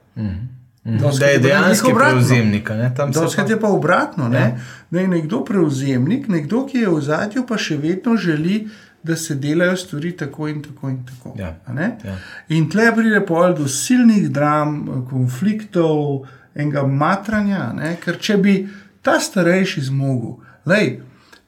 Dostikrat Da je dejansko prevzemnik. ne, Doskrat pa- je pa obratno, ne? Ja. da je nekdo prevzemnik, nekdo, ki je v zadju, pa še vedno želi, da se delajo stvari tako in tako. In, tako, Ja. Ja. in tle pride pol do silnih dram, konfliktov, enega matranja. Ne? Ker če bi ta starejši zmogel, lej,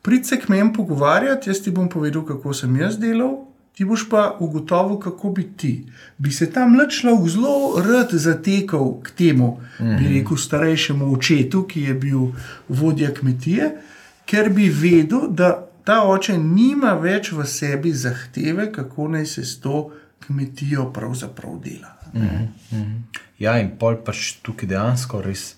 prid se k meni pogovarjati, jaz ti bom povedal, kako sem jaz delal. Ti boš pa ugotovil, kako bi ti. Bi se ta mlad človek zelo rad zatekal k temu, mm -hmm. bi rekel, starejšemu očetu, ki je bil vodja kmetije, ker bi vedel, da ta oče nima več v sebi zahteve, kako naj se s to kmetijo pravzaprav dela. Ja, in pol pač tukaj dejansko res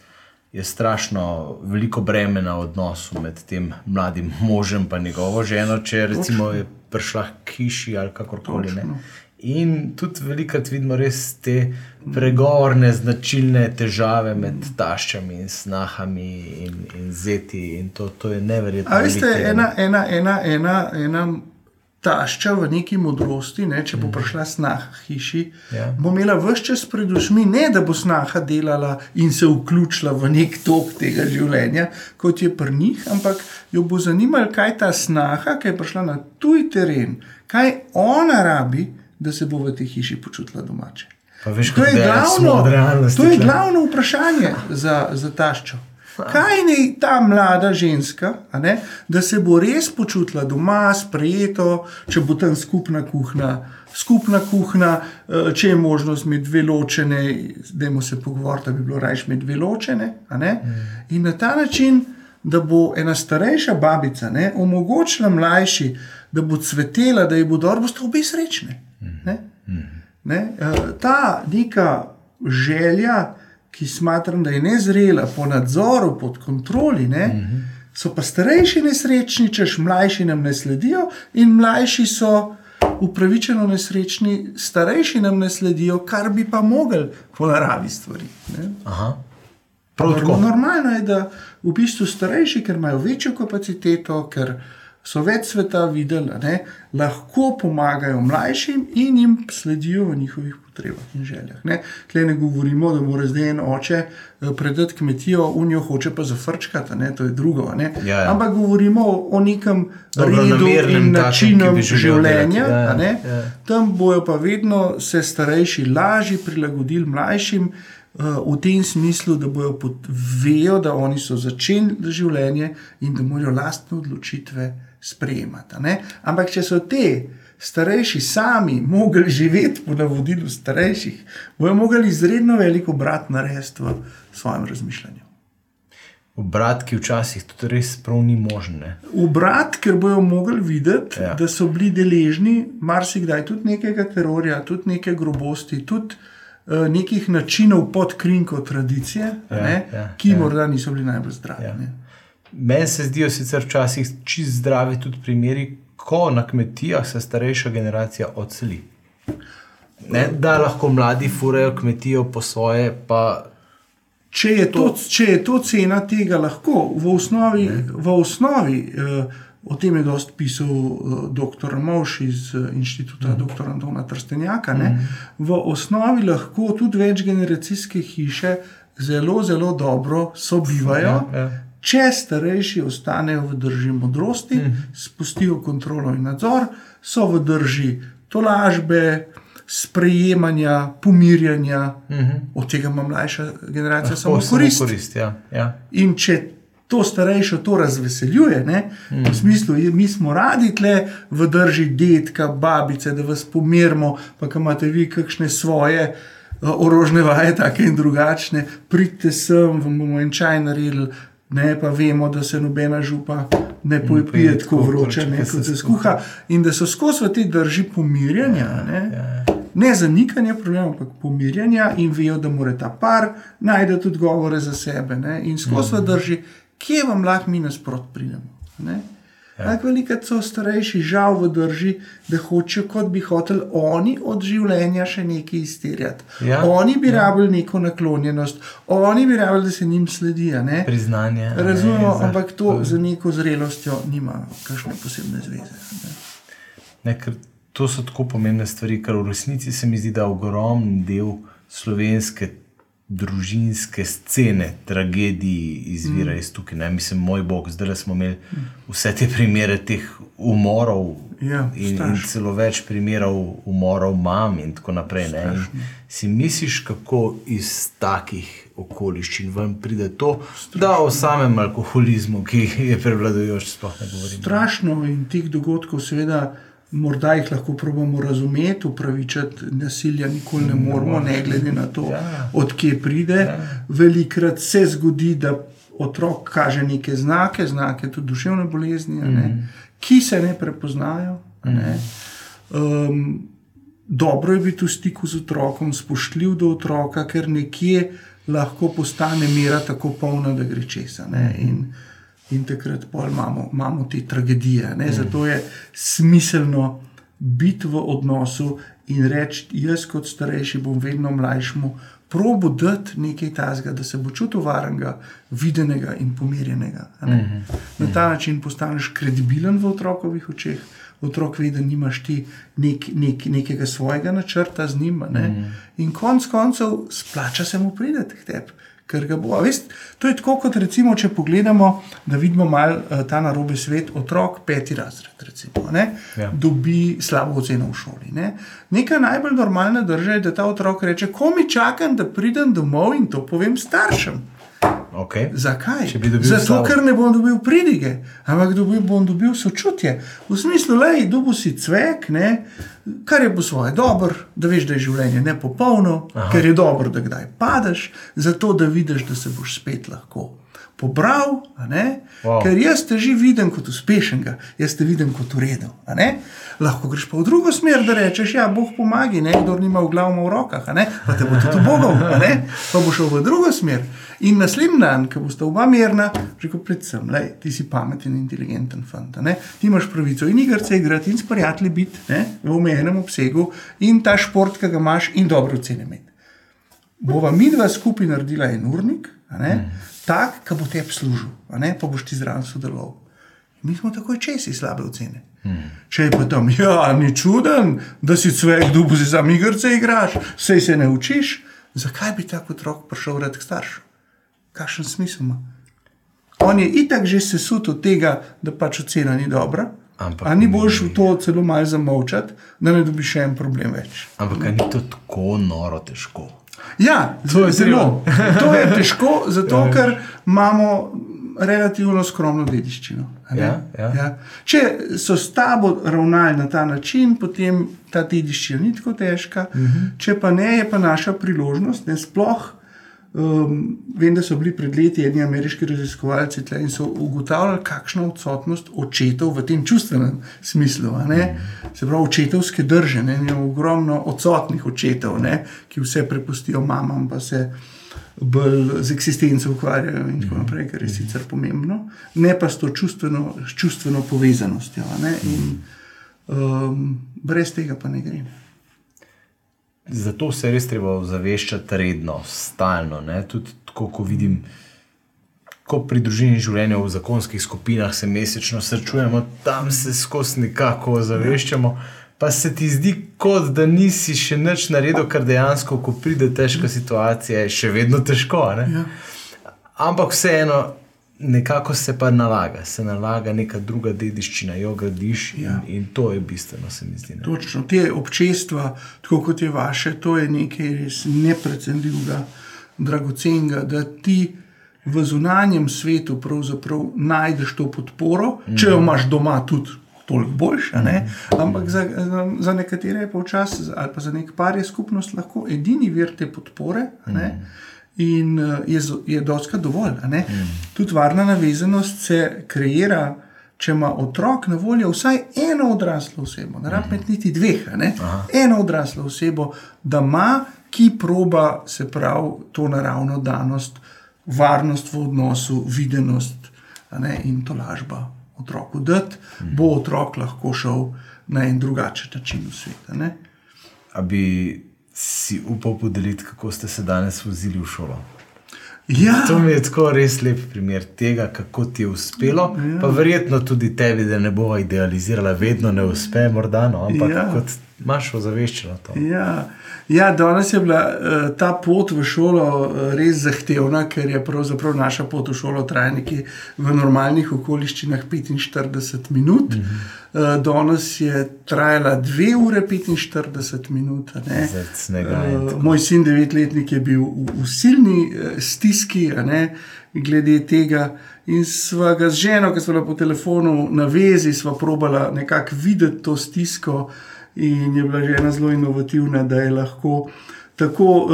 je strašno veliko bremena v odnosu med tem mladim možem in njegovo ženo, če recimo je prišla k hiši ali kakorkoli. Ne. In tudi velikokrat vidimo res te pregovorne, značilne težave med taščami in snahami in, in zeti. In to, to je neverjetno. A veste, veliko tega, ne. ena, ena, ena, ena, ena tašča v neki modrosti, ne, če bo prišla snaha hiši, Ja. bo imela vse čas pred očmi, ne da bo snaha delala in se vključila v nek tok tega življenja, kot je pri njih, ampak jo bo zanimalo, kaj ta snaha, ki je prišla na tuj teren, kaj ona rabi, da se bo v tej hiši počutila domače. Pa veš, To je, glavno, to je glavno vprašanje za, za taščo. Kaj naj ta mlada ženska, ne, da se bo res počutila doma, sprejeto, če bo tam skupna kuhna, skupna kuhna, eh, če je možnost med dve ločene, da se pogovoriti, da bi bilo raje med dve ločene. ne. In na ta način, da bo ena starejša babica ne, omogočila mlajši, da bo cvetela, da ji bo dobro, boste obe srečni. Ne? Ne? eh, Ta neka želja, ki smatram, da je nezrela po nadzoru, pod kontroli, ne? so pa starejši nesrečni, češ mlajši nam ne sledijo, in mlajši so upravičeno nesrečni, starejši nam ne sledijo, kar bi pa mogli po naravi stvari. Normalno je, da v bistvu starejši, ker imajo večjo kapaciteto, ker so več sveta videli, ne, lahko pomagajo mlajšim in jim sledijo v njihovih potrebah in željah. Ne. Tle ne govorimo, da mora zdaj en oče eh, predati kmetijo, unijo hoče pa zafrčkati, ne, to je drugo. ne. Ja, ja. Ampak govorimo o, o nekem redu in načinu življenja. Ja, a ne. ja. Tam bojo pa vedno se starejši lažje prilagodili mlajšim. eh, V tem smislu, da bojo vejo, da oni so začeli življenje in da morajo lastne odločitve sprejemati. ne. Ampak, če so te starejši sami mogli živeti po navodilu starejših, bojo mogli izredno veliko obrat narediti v svojem razmišljanju. Obrat, ki včasih tudi res prav ni možen. Ne? Obrat, ker bojo mogli videti, Ja. da so bili deležni marsikdaj tudi nekega terorja, tudi neke grobosti, tudi uh, nekih načinov pod krinko tradicije, Ja, ja, ja, ki ja. morda niso bili najbolj zdravi. Ja. Ja. Meni se zdijo sicer včasih čist zdravi tudi primeri, ko na kmetijah se starejša generacija odseli. Ne, da lahko mladi furajo kmetijo po svoje, pa Če, je to, če je to cena tega, lahko v osnovi, v osnovi uh, o tem je dosti pisal uh, dr. Moš iz uh, inštituta mm. dr. Antona Trstenjaka. Mm. V osnovi lahko tudi večgeneracijske hiše zelo, zelo dobro sobivajo. Ja, ja. Če starejši ostanejo v drži modrosti, mm. spustijo kontrolo in nadzor, so v drži tolažbe, sprejemanja, pomirjanja, mm -hmm. od tega ima mlajša generacija samo lahko samo korist. korist ja, ja. In če to starejšo to razveseljuje, ne, mm. v smislu, mi smo radi tle v drži dedka, babice, da vas pomirimo, pa imate vi kakšne svoje uh, orožne vaje, take in drugačne, pridite sem, vam bomo en čaj naredili. Ne, pa vemo, da se nobena župa ne pije pojpije tako vroče, ne, kot se skuha, in da so skozi te drži pomirjanja. Ne, Ja, ne zanikanje problemov, ampak pomirjanja in vejo, da mora ta par najti odgovore za sebe. Ne? In skozi mm. drži, kje vam lahko mi nasprot pridemo. Ne? Ja. Veliko so starejši, žal, v drži, da hočejo, kot bi hoteli oni od življenja še nekaj izterjati. Ja. Oni bi ja. rabili neko naklonjenost, oni bi rabili, da se njim sledi. Priznanje. Razumemo, ne, ampak to za neko zrelostjo nima kakšne posebne zveze. Ne. Ne, to so tako pomembne stvari, ker v resnici se mi zdi, da ogromen del slovenske družinske scene, tragediji izvira mm. iz tukaj. Ne? Mislim, moj bog, zdaj smo imeli vse te primere teh umorov. Ja, in, in celo več primerov umorov, mam, in tako naprej. Si misliš, kako iz takih okoliščin ven pride to, Strašno. da o samem alkoholizmu, ki je prevladujoč, sploh ne govorimo? Strašno in teh dogodkov, seveda. Morda jih lahko probujemo razumeti, upravičiti nasilje, nikoli ne moramo, ne glede na to, ja. odkje pride. Ja. Velikrat se zgodi, da otrok kaže neke znake, znake tudi duševne bolezni, mm. ki se ne prepoznajo. Ne. Um, dobro je biti v stiku z otrokom, spoštljiv do otroka, ker nekje lahko postane mera tako polna, da gre česa. Mm. In takrat imamo, imamo te tragedije. Mm. Zato je smiselno biti v odnosu in reči, jaz kot starejši bom vedno mlajšemu, probo dati nekaj tazga, da se bo čutil varnega, videnega in pomirjenega. Mm -hmm. Na ta način postaneš kredibilen v otrokovih očeh. Otrok ve, da nimaš ti nek, nek, nekega svojega načrta z njim. Mm -hmm. In konec koncev, splača se mu prideti k tebi ker ga bo. Vest, to je tako, kot recimo, če pogledamo, da vidimo malo uh, ta narobe svet. Otrok, peti razred, recimo, ne, ja. dobi slabo oceno v šoli. Ne. Neka najbolj normalna država je, da ta otrok reče: Ko mi čakam, da pridem domov in to povem staršem. Okay. Zakaj? Zato, slavo. ker ne bom dobil pridige, ampak dobil, bom dobil sočutje. V smislu, da je dobil si cvek, ne, kar je po svoje dobro, da veš, da je življenje ne popolno, Aha. ker je dobro, da kdaj padeš, zato da vidiš, da se boš spet lahko pobral, wow. ker jaz te že vidim kot uspešnega, jaz te vidim kot uredu. Lahko greš pa v drugo smer, da rečeš, ja, Bog pomaga, kdo nima v glavu v rokah, pa te bo tudi Bogom, pa bo šel v drugo smer. In naslednji dan, ko boste oba mirna, rekel predvsem, da ti si pameten in inteligenten fant. Ti imaš pravico in igrati, igrati in s prijatelji biti ne? v omejenem obsegu in ta šport, ki ga imaš, in dobro ocene imeti. Bova mi dva skupaj naredila en urnik, mm. Tak, ki bo tebi služil, pa boš ti zraven sodeloval. Mi smo takoj česi slabe ocene. Hmm. Če je pa tam, ja, ni čuden, da si cvek, dubu si za migrce igraš, vse se ne učiš, zakaj bi tako otrok prišel red k staršu? kakšen smisel ima. On je itak že sesut od tega, da pač ocena ni dobra. Ampak ni boljš v to celo malo zamolčati, da ne dobiš še en problem več. Ampak ni to tako noro težko. Ja, to je zelo. To je težko, zato ja. ker imamo relativno skromno dediščino. Ja, ja. Ja. Če so s tabo ravnali na ta način, potem ta dediščina ni tako težka. Uh mhm. -huh. Če pa ne, je pa naša priložnost, ne sploh. Um, vem, da so bili pred leti neki ameriški raziskovalci tle in so ugotavljali, kakšna odsotnost očetov v tem čustvenem smislu. Se pravi, očetovske drže, ne? je ogromno odsotnih očetov, ne? ki vse prepustijo mamam, pa se bolj z eksistenco ukvarjajo in tako naprej, kar je sicer pomembno, ne pa s to čustveno, čustveno povezanostjo. In, um, brez tega pa ne gre. Zato se res treba zaveščati redno, stalno. Tudi tako, ko vidim, ko pri družini življenja v zakonskih skupinah se mesečno srečujemo, tam se skozi nekako zaveščamo. Pa se ti zdi, kot da nisi še nič naredil, kar dejansko, ko pride težka situacija, je še vedno težko. Ja. Ampak vseeno, nekako se pa nalaga, se nalaga neka druga dediščina, jo gradiš in, ja. in to je bistveno, se mi zdi. Ne? Točno, te občestva, tako kot je vaše, to je nekaj res neprecenljivega, dragocenega, da ti v zunanjem svetu pravzaprav najdeš to podporo, mm. če jo mhm. imaš doma tudi. Toliko boljše, mm. ampak za, za, za nekatere je pa včasih, ali pa za nek par je skupnost lahko edini vir te podpore. Mm in uh, je, je doska dovolj. Mm. Tudi varna navezanost se kreira, če ima otrok na voljo vsaj eno odraslo osebo, ne rabim mm. niti dveh, eno odraslo osebo, da ima, ki proba se pravi to naravno danost, varnost v odnosu, videnost ne, in to lažba otroku dati, bo otrok lahko šel na en drugačen način v svet. a ne. A bi si upal podeliti, kako ste se danes vozili v šolo? Ja, To mi je tako res lep primer tega, kako ti je uspelo. Ja. Pa verjetno tudi tebi, da ne bova idealizirala, vedno ne uspe, morda, no, ampak Ja. ja. kot imaš ozaveščeno to. Ja, ja, danes je bila uh, ta pot v šolo uh, res zahtevna, ker je pravzaprav naša pot v šolo traja nekje v normalnih okoliščinah 45 minut. Mm -hmm. uh, danes je trajala 2 ure 45 minut. snega Uh, moj sin, devetletnik, je bil v, v silni uh, stiski, glede tega. In sva ga z ženo, ki smo bila po telefonu na vezi, sva probala nekako videti to stisko. In je bila žena zelo inovativna, da je lahko tako uh,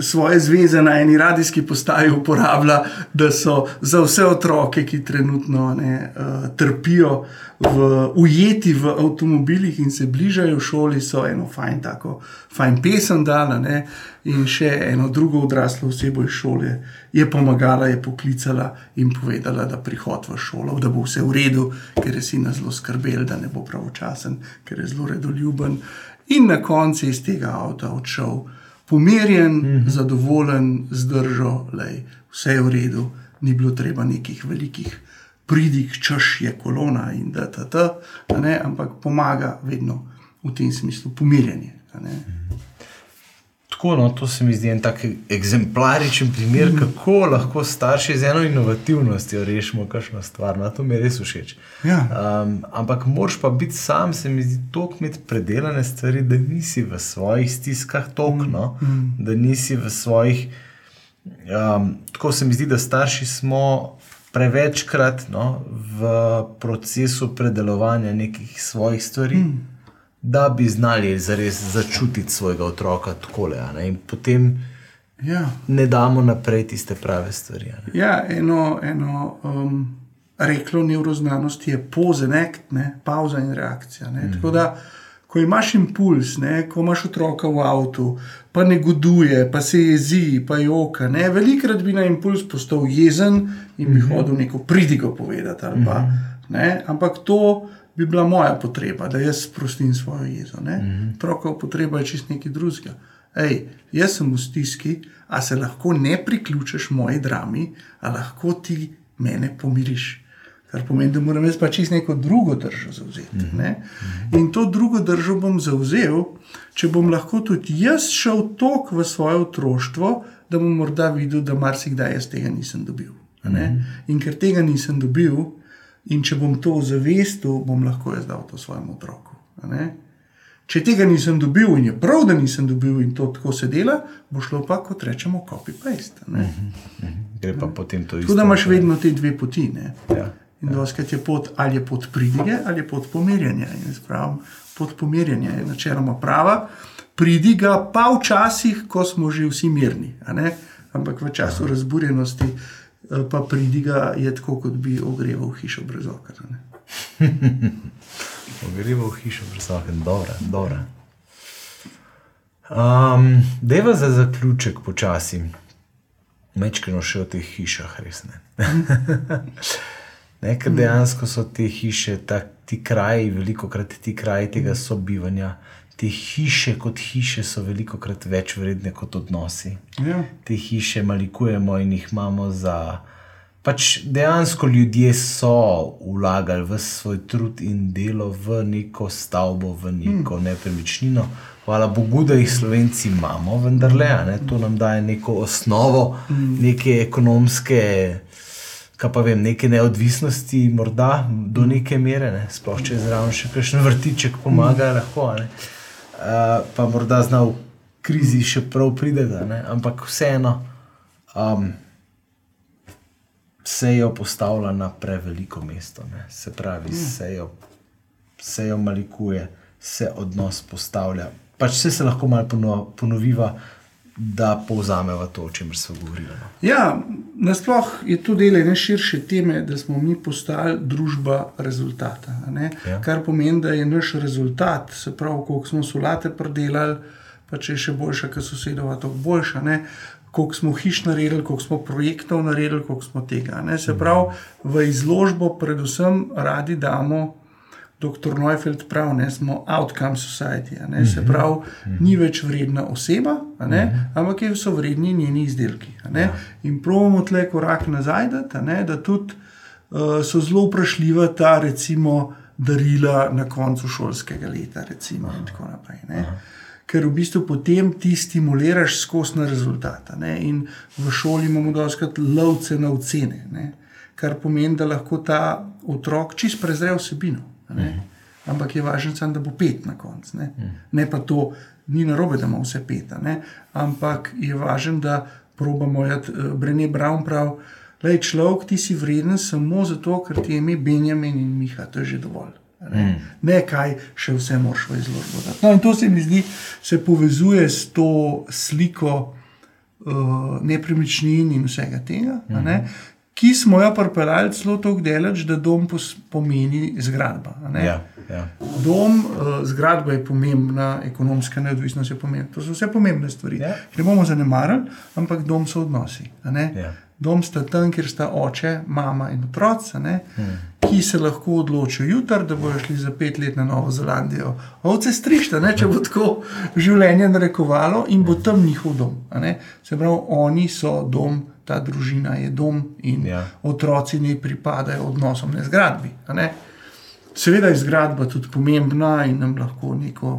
svoje zveze na eni radijski postaji uporabila, da so za vse otroke, ki trenutno ne, uh, trpijo, v, ujeti v avtomobilih in se bližajo šoli, so eno fajn, tako fajn pesem dala. Ne, in še eno drugo odraslo osebo iz šole je pomagala, je poklicala in povedala, da prihod v šolo, da bo vse v redu, ker je sina zelo skrbel, da ne bo pravočasen, ker je zelo redoljuben. In na koncu je iz tega avta odšel pomirjen, mm -hmm. zadovoljen, zdržal, lej, vse je v redu, ni bilo treba nekih velikih pridig, češ je kolona in da ta ta, ampak pomaga vedno v tem smislu pomirjanje. a ne. Tako, no, to se mi zdi en tak eksemplaričen primer, kako lahko starši z eno inovativnostjo rešimo kakšno stvar. No, to mi je res všeč. Ja. Um, ampak moraš pa biti sam, se mi zdi, toliko imeti predelane stvari, da nisi v svojih stiskah tok, no, da nisi v svojih. Um, tako se mi zdi, da starši smo prevečkrat no, v procesu predelovanja nekih svojih stvari. Mm. Da bi znali zares začutiti svojega otroka tako, in potem Ja. ne damo naprej tiste prave stvari. Ja, eno, eno um, reklo neuroznanosti je act, ne, pauza in reakcija. Ne. Mm. Tako da, ko imaš impuls, ne, ko imaš otroka v avtu, pa ne goduje, pa se jezi, pa joka. Ne, velikrat bi na impuls postal jezen in bi mm -hmm. hodil neko pridigo povedati. ali Pa, ne, ampak to bi bila moja potreba, da jaz sprostim svojo jezo. Mm -hmm. Otrokova potreba je čist nekaj drugega. Ej, jaz sem v stiski, a se lahko ne priključiš moji drami, a lahko ti mene pomiriš. Kar pomeni, da moram jaz pač čist neko drugo držo zauzeti. Mm -hmm. In to drugo držo bom zauzel, če bom lahko tudi jaz šel tok v svoje otroštvo, da bom morda videl, da marsikdaj jaz tega nisem dobil. a ne. In ker tega nisem dobil, in če bom to ozavestil, bom lahko jaz dal to svojemu otroku. ne. Če tega nisem dobil in je prav, da nisem dobil in to tako se dela, bo šlo pa, kot rečemo, copy-paste. a ne. Gre pa potem to isto. Tako da imaš vedno te dve poti. Ne? Ja. In doskrat je pot ali je pot pridige ali je pot pomirjanja. In jaz pravim, pot pomirjanja je načeloma prava, pridiga pa včasih, ko smo že vsi mirni. ne. Ampak v času razburjenosti pa pridiga je tako, kot bi ogreval hišo brez okna. v hišo, presoken, dobro, dobro. Um, Deva za zaključek počasi. Mečkino še o teh hišah, res ne. ne ker dejansko so te hiše, ta, ti kraji, veliko krat ti kraji tega sobivanja, te hiše kot hiše so veliko krat več vredne kot odnosi. Ja. Te hiše malikujemo in jih imamo za. Pač dejansko ljudje so vlagali v svoj trud in delo v neko stavbo, v neko hmm. nepremičnino. Hvala Bogu, da jih Slovenci imamo, vendar le, ne, to nam daje neko osnovo, hmm. neke ekonomske, kaj pa vem, neke neodvisnosti, morda do neke mere, ne, sploh če je zraven še kakšen vrtiček pomaga, hmm. lahko. Ne, uh, pa morda zna v krizi še prav prideti, ampak vseeno. Um, se jo postavlja na preveliko mesto. Ne? Se pravi, se jo, se jo malikuje, se odnos postavlja. Pač vse se lahko malo pono, ponoviva, da povzameva to, o čemer smo govorili. No. Ja, nasploh je to del ene širše teme, da smo mi postali družba rezultata. Ja. Kar pomeni, da je naš rezultat, se pravi, koliko smo solate predelali, pa če je še boljša, kot sosedova, to boljša. Ne? Koliko smo hiš naredili, koliko smo projektov naredili, koliko smo tega. Ne? Se pravi, v izložbo, predvsem, radi damo, dr. Neufeld pravi, da smo outcome society. Ne? Se pravi, ni več vredna oseba, ne? ampak so vredni njeni izdelki. Ja. In pravimo tle korak nazaj, da, da tudi uh, so zelo vprašljiva ta, recimo, darila na koncu šolskega leta, recimo, in tako naprej. Ne? Ker v bistvu potem ti stimuliraš skozi na rezultate. In v šoli imamo doskrat lovce na ocene, ne? kar pomeni, da lahko ta otrok čist prezre vsebino. Ne? Ampak je važno, sam, da bo pet na koncu. Ne? ne pa to, ni na robe, da ima vse peta. Ne? Ampak je važno, da probamo. Brene Brown pravi, da je človek ti si vreden samo zato, ker ti je ime Benjamin in Miha, to je že dovolj. Ne, mm. ne kaj še vse moraš v izložbo. No, in to se mi zdi, se povezuje s to sliko uh, nepremičnin in vsega tega, mm -hmm. Ki smo jo pripeljali zelo tako daleč, da dom pomeni zgradba. Ja, ja. Dom, uh, zgradba je pomembna, ekonomska neodvisnost je pomembna. To so vse pomembne stvari. Ja. Ne bomo zanemarili, ampak dom so odnosi. Dom sta tam, kjer sta oče, mama in otroci, hmm. ki se lahko odločijo jutri, da bodo šli za pet let na Novo Zelandijo. Ovce strišta, ne, če bo tako življenje narekovalo in bo tam njihov dom. Se pravi, oni so dom, ta družina je dom in ja. otroci ne pripadajo odnosom, ne zgradbi. Ne? Seveda je zgradba tudi pomembna in nam lahko neko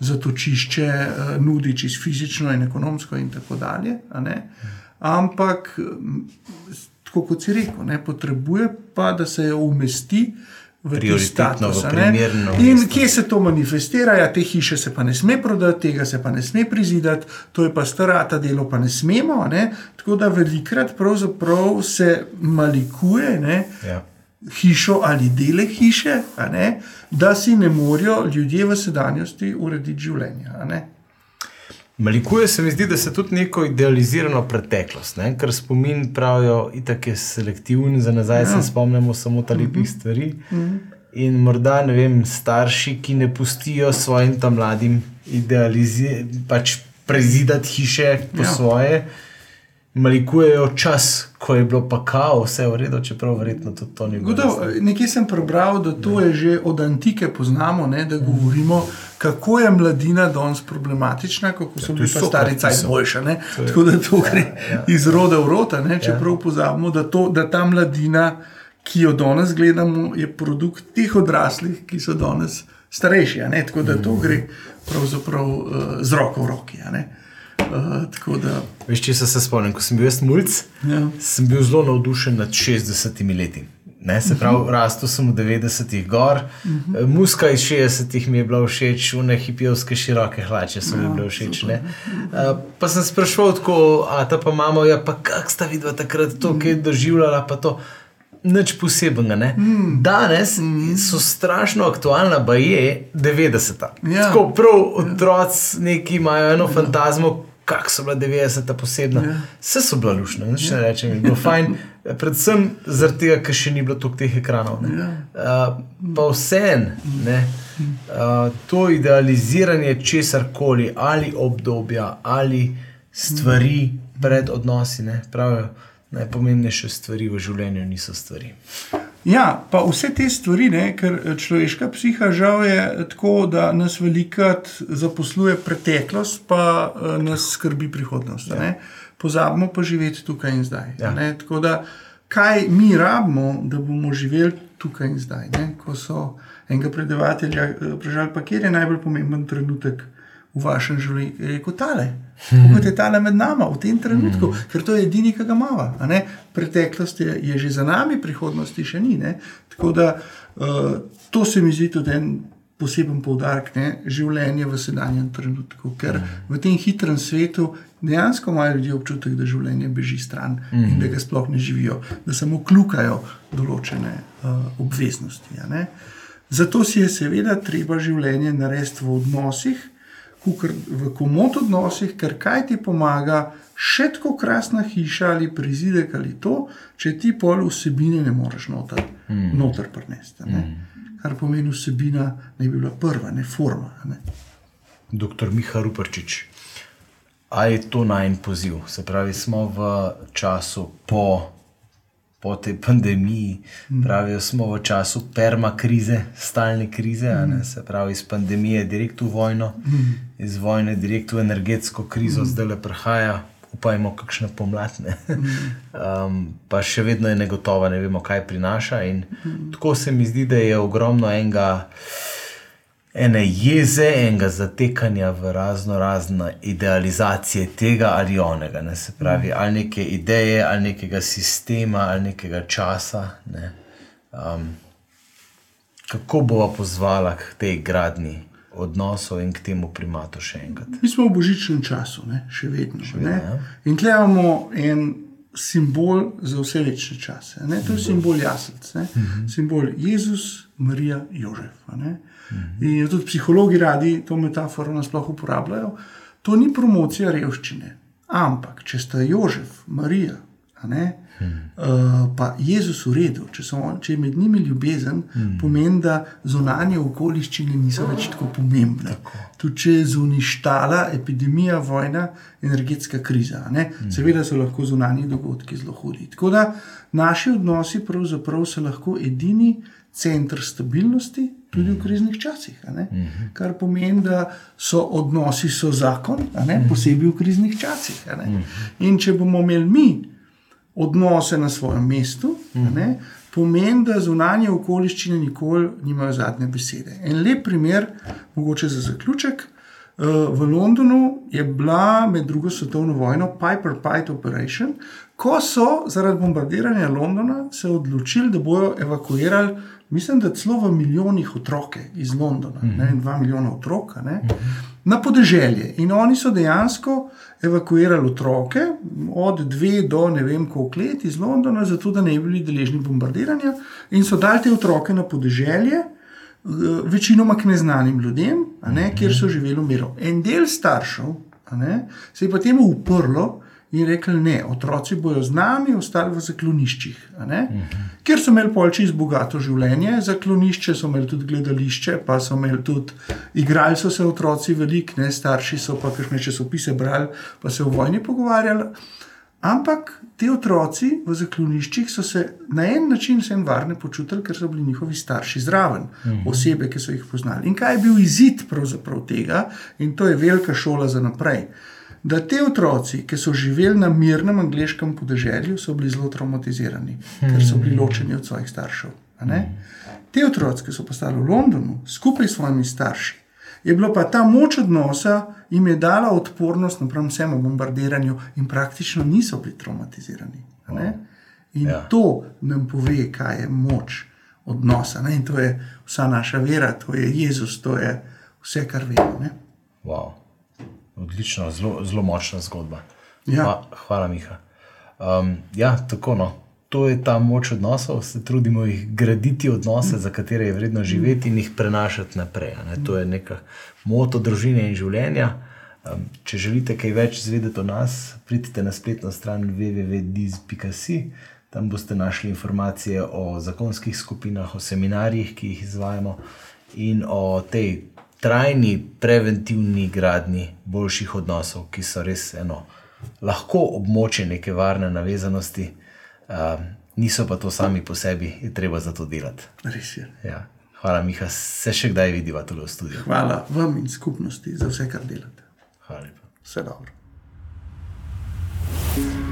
zatočišče uh, nudi, čisto fizično in ekonomsko, in tako dalje. Ampak, tako kot si rekel, ne, potrebuje pa, da se jo umesti v te statuse. In kje se to manifestira? Ja, te hiše se pa ne sme prodati, tega se pa ne sme prizidati, to je pa starata delo, pa ne smemo. Ne. Tako da velikrat se malikuje. Ne, ja. Hišo ali dele hiše, ne, da si ne morejo ljudje v sedanjosti urediti življenja. Malikuje se mi zdi, da se tudi neko idealizirano preteklost, ne? ker spomin pravijo, da je selektivni, za nazaj ja. se spomnimo samo ta lepih mm -hmm. stvari. Mm -hmm. In morda ne vem, starši, ki ne pustijo svojim tam mladim idealizirati, pač prezidati hiše po ja. svoje malikujejo čas, ko je bilo pa kao, vse v redu, čeprav verjetno tudi to ni bilo. Nekje sem prebral, da to je že od antike poznamo, ne, da govorimo, kako je mladina danes problematična, kako so ja, bili stari cajt boljša. Tako da to gre ja, ja. iz roda v rota, ne, čeprav ja. pozabimo, da, to, da ta mladina, ki jo danes gledamo, je produkt teh odraslih, ki so danes starejši. Tako da to gre pravzaprav uh, z roko v roki. Uh, da... Veš, če se spomnim, ko sem bil jaz mulj, ja. sem bil zelo navdušen nad 60 leti. Ne, se pravi, uh mhm. -huh. rastel sem v 90-ih gor, uh mhm. -huh. muska iz 60-ih mi je bila všeč, une hipijovske široke hlače so mi ja, bile všeč. Uh, pa sem sprašval, tako, a ta pa imamo, ja, pa kak sta videla takrat to, uh -huh. kaj je doživljala, pa to. Nič posebnega. Mm. Danes mm. so strašno aktualna, pa je 90-ta. Ja. Tako prav otroci neki imajo eno ja. fantazmo, kako so bila 90-ta posebna. Ja. Vse so bila lušna, ne ja. rečem, bilo fajn. Predvsem zaradi tega, ker še ni bilo toliko teh ekranov. Ja. Uh, pa vseen, uh, to idealiziranje česar koli, ali obdobja, ali stvari pred odnosi, ne, pravijo, najpomembnejše stvari v življenju niso stvari. Ja, pa vse te stvari, ne, ker eh, človeška psiha žal je tako, da nas velikrat zaposluje preteklost, pa uh, nas skrbi prihodnost. Ja. Pozabimo pa živeti tukaj in zdaj. Ja. Tako da, kaj mi rabimo, da bomo živeli tukaj in zdaj? Ne? Ko so enega predavatelja vprašali, eh, pa kje je najbolj pomemben trenutek v vašem življenju, je rekel tale. Kot je tale med nami v tem trenutku, mm. ker to je edini, ki ga imamo. Preteklost je, je že za nami, prihodnosti še ni. Ne? Tako da uh, to se mi zdi tudi en poseben poudarek, ne? življenje v sedanjem trenutku. Ker mm. v tem hitrem svetu dejansko imajo ljudje občutek, da življenje beži stran mm. in da ga sploh ne živijo, da samo klukajo določene uh, obveznosti. Zato si je seveda treba življenje narediti v odnosih v komod odnosih, ker kaj ti pomaga, še tako krasna hiša ali prizidek ali to, če ti pol vsebine ne moreš noter, mm. noter prenesti. Mm. Kar pomeni, vsebina ne bi bila prva, ne forma. Ne. Dr. Miha Ruprčič. A je to najn poziv? Se pravi, smo v času po, po tej pandemiji, pravijo, smo v času permakrize, stalne krize, ne? se pravi, iz pandemije direkt v vojno, iz vojne direkt v energetsko krizo, zdaj le prihaja, upajmo, kakšne pomladne. Um, pa še vedno je negotova, ne vemo, kaj prinaša. In tako se mi zdi, da je ogromno enega ene jeze, enega zatekanja v razno razne idealizacije tega ali onega. Ne? Se pravi, mm. ali neke ideje, ali nekega sistema, ali nekega časa. Ne? Um, kako bova pozvala k tej gradni odnosov in k temu primatu še enkrat? Mi smo v božičnem času, ne? še vedno. Še vedno ne? ja. In tukaj imamo en simbol za vse večne čase. Ne? To je simbol jaslic, ne? simbol Jezus, Marija, Jožef. a ne. In tudi psihologi radi to metaforo nasploh uporabljajo. To ni promocija revščine, ampak če sta Jožef, Marija, ne, uh, pa Jezus v redu, če, so, on- če je med njimi ljubezen, pomeni, da zunanje okoliščine niso več tako pomembne. Tudi če je zuništala epidemija, vojna, energetska kriza. ne. Seveda so lahko zunanji dogodki zelo hudi. Tako da naši odnosi pravzaprav so lahko edini center stabilnosti, tudi v kriznih časih. ne. Kar pomeni, da so odnosi so zakon, ne, posebej v kriznih časih. In če bomo imeli mi odnose na svojem mestu, mm. ne, pomeni, da zunanje okoliščine nikoli nimajo zadnje besede. En lep primer, mogoče za zaključek. eh, V Londonu je bila med drugo svetovno vojno Piper Pite Operation, ko so zaradi bombardiranja Londona se odločili, da bodo evakuirali, mislim, da celo v milijonih otroke iz Londona, mm -hmm. ne, dva milijona otrok, ne, mm -hmm. Na podeželje. In oni so dejansko evakuirali otroke od dve do ne vem koliko let iz Londona, zato da ne bi bili deležni bombardiranja, in so dali te otroke na podeželje. eh, Večinoma k neznanim ljudem, ne, kjer so živeli v miru. En del staršev ne, se je potem uprlo in rekel: Ne, otroci bodo z nami ostali v zakloniščih. a ne, Ker so imeli polči iz bogato življenje, zaklonišče so imeli tudi gledališče, pa so imeli tudi, igrali so se otroci veliko, ne, starši so pa kakšne časopise brali, pa se o vojni pogovarjali. Ampak ti otroci v zakloniščih so se na en način vsem varne počutili, ker so bili njihovi starši zraven, mhm. osebe, ki so jih poznali. In kaj je bil izid pravzaprav tega, in to je velika šola za naprej. Da te otroci, ki so živeli na mirnem angliškem podeželju, so bili zelo traumatizirani, ker so bili ločeni od svojih staršev. Te otroci, ki so postali v Londonu skupaj s svojimi starši, je bila pa ta moč odnosa, jim je dala odpornost napram vsemu bombardiranju, in praktično niso bili traumatizirani. In ja. to nam pove, kaj je moč odnosa. Ne? In to je vsa naša vera, to je Jezus, to je vse, kar vemo. Ne? Wow. Odlično, zelo, zelo močna zgodba. Ja. Hva, hvala, Miha. Um, ja, tako no. To je ta moč odnosov, se trudimo jih graditi odnose, za katere je vredno živeti in jih prenašati naprej. Ne? To je neka moto družine in življenja. Um, če želite kaj več izvedeti o nas, pridite na spletno stran www.diz.si. Tam boste našli informacije o zakonskih skupinah, o seminarjih, ki jih izvajamo, in o tej trajni, preventivni gradnji boljših odnosov, ki so res eno lahko območje neke varne navezanosti, um, niso pa to sami po sebi, je treba za to delati. Res je. Ja. Hvala, Miha, se še kdaj vidiva tukaj v studiu. Hvala vam in skupnosti za vse, kar delate. Hvala lepa. Vse dobro. thank you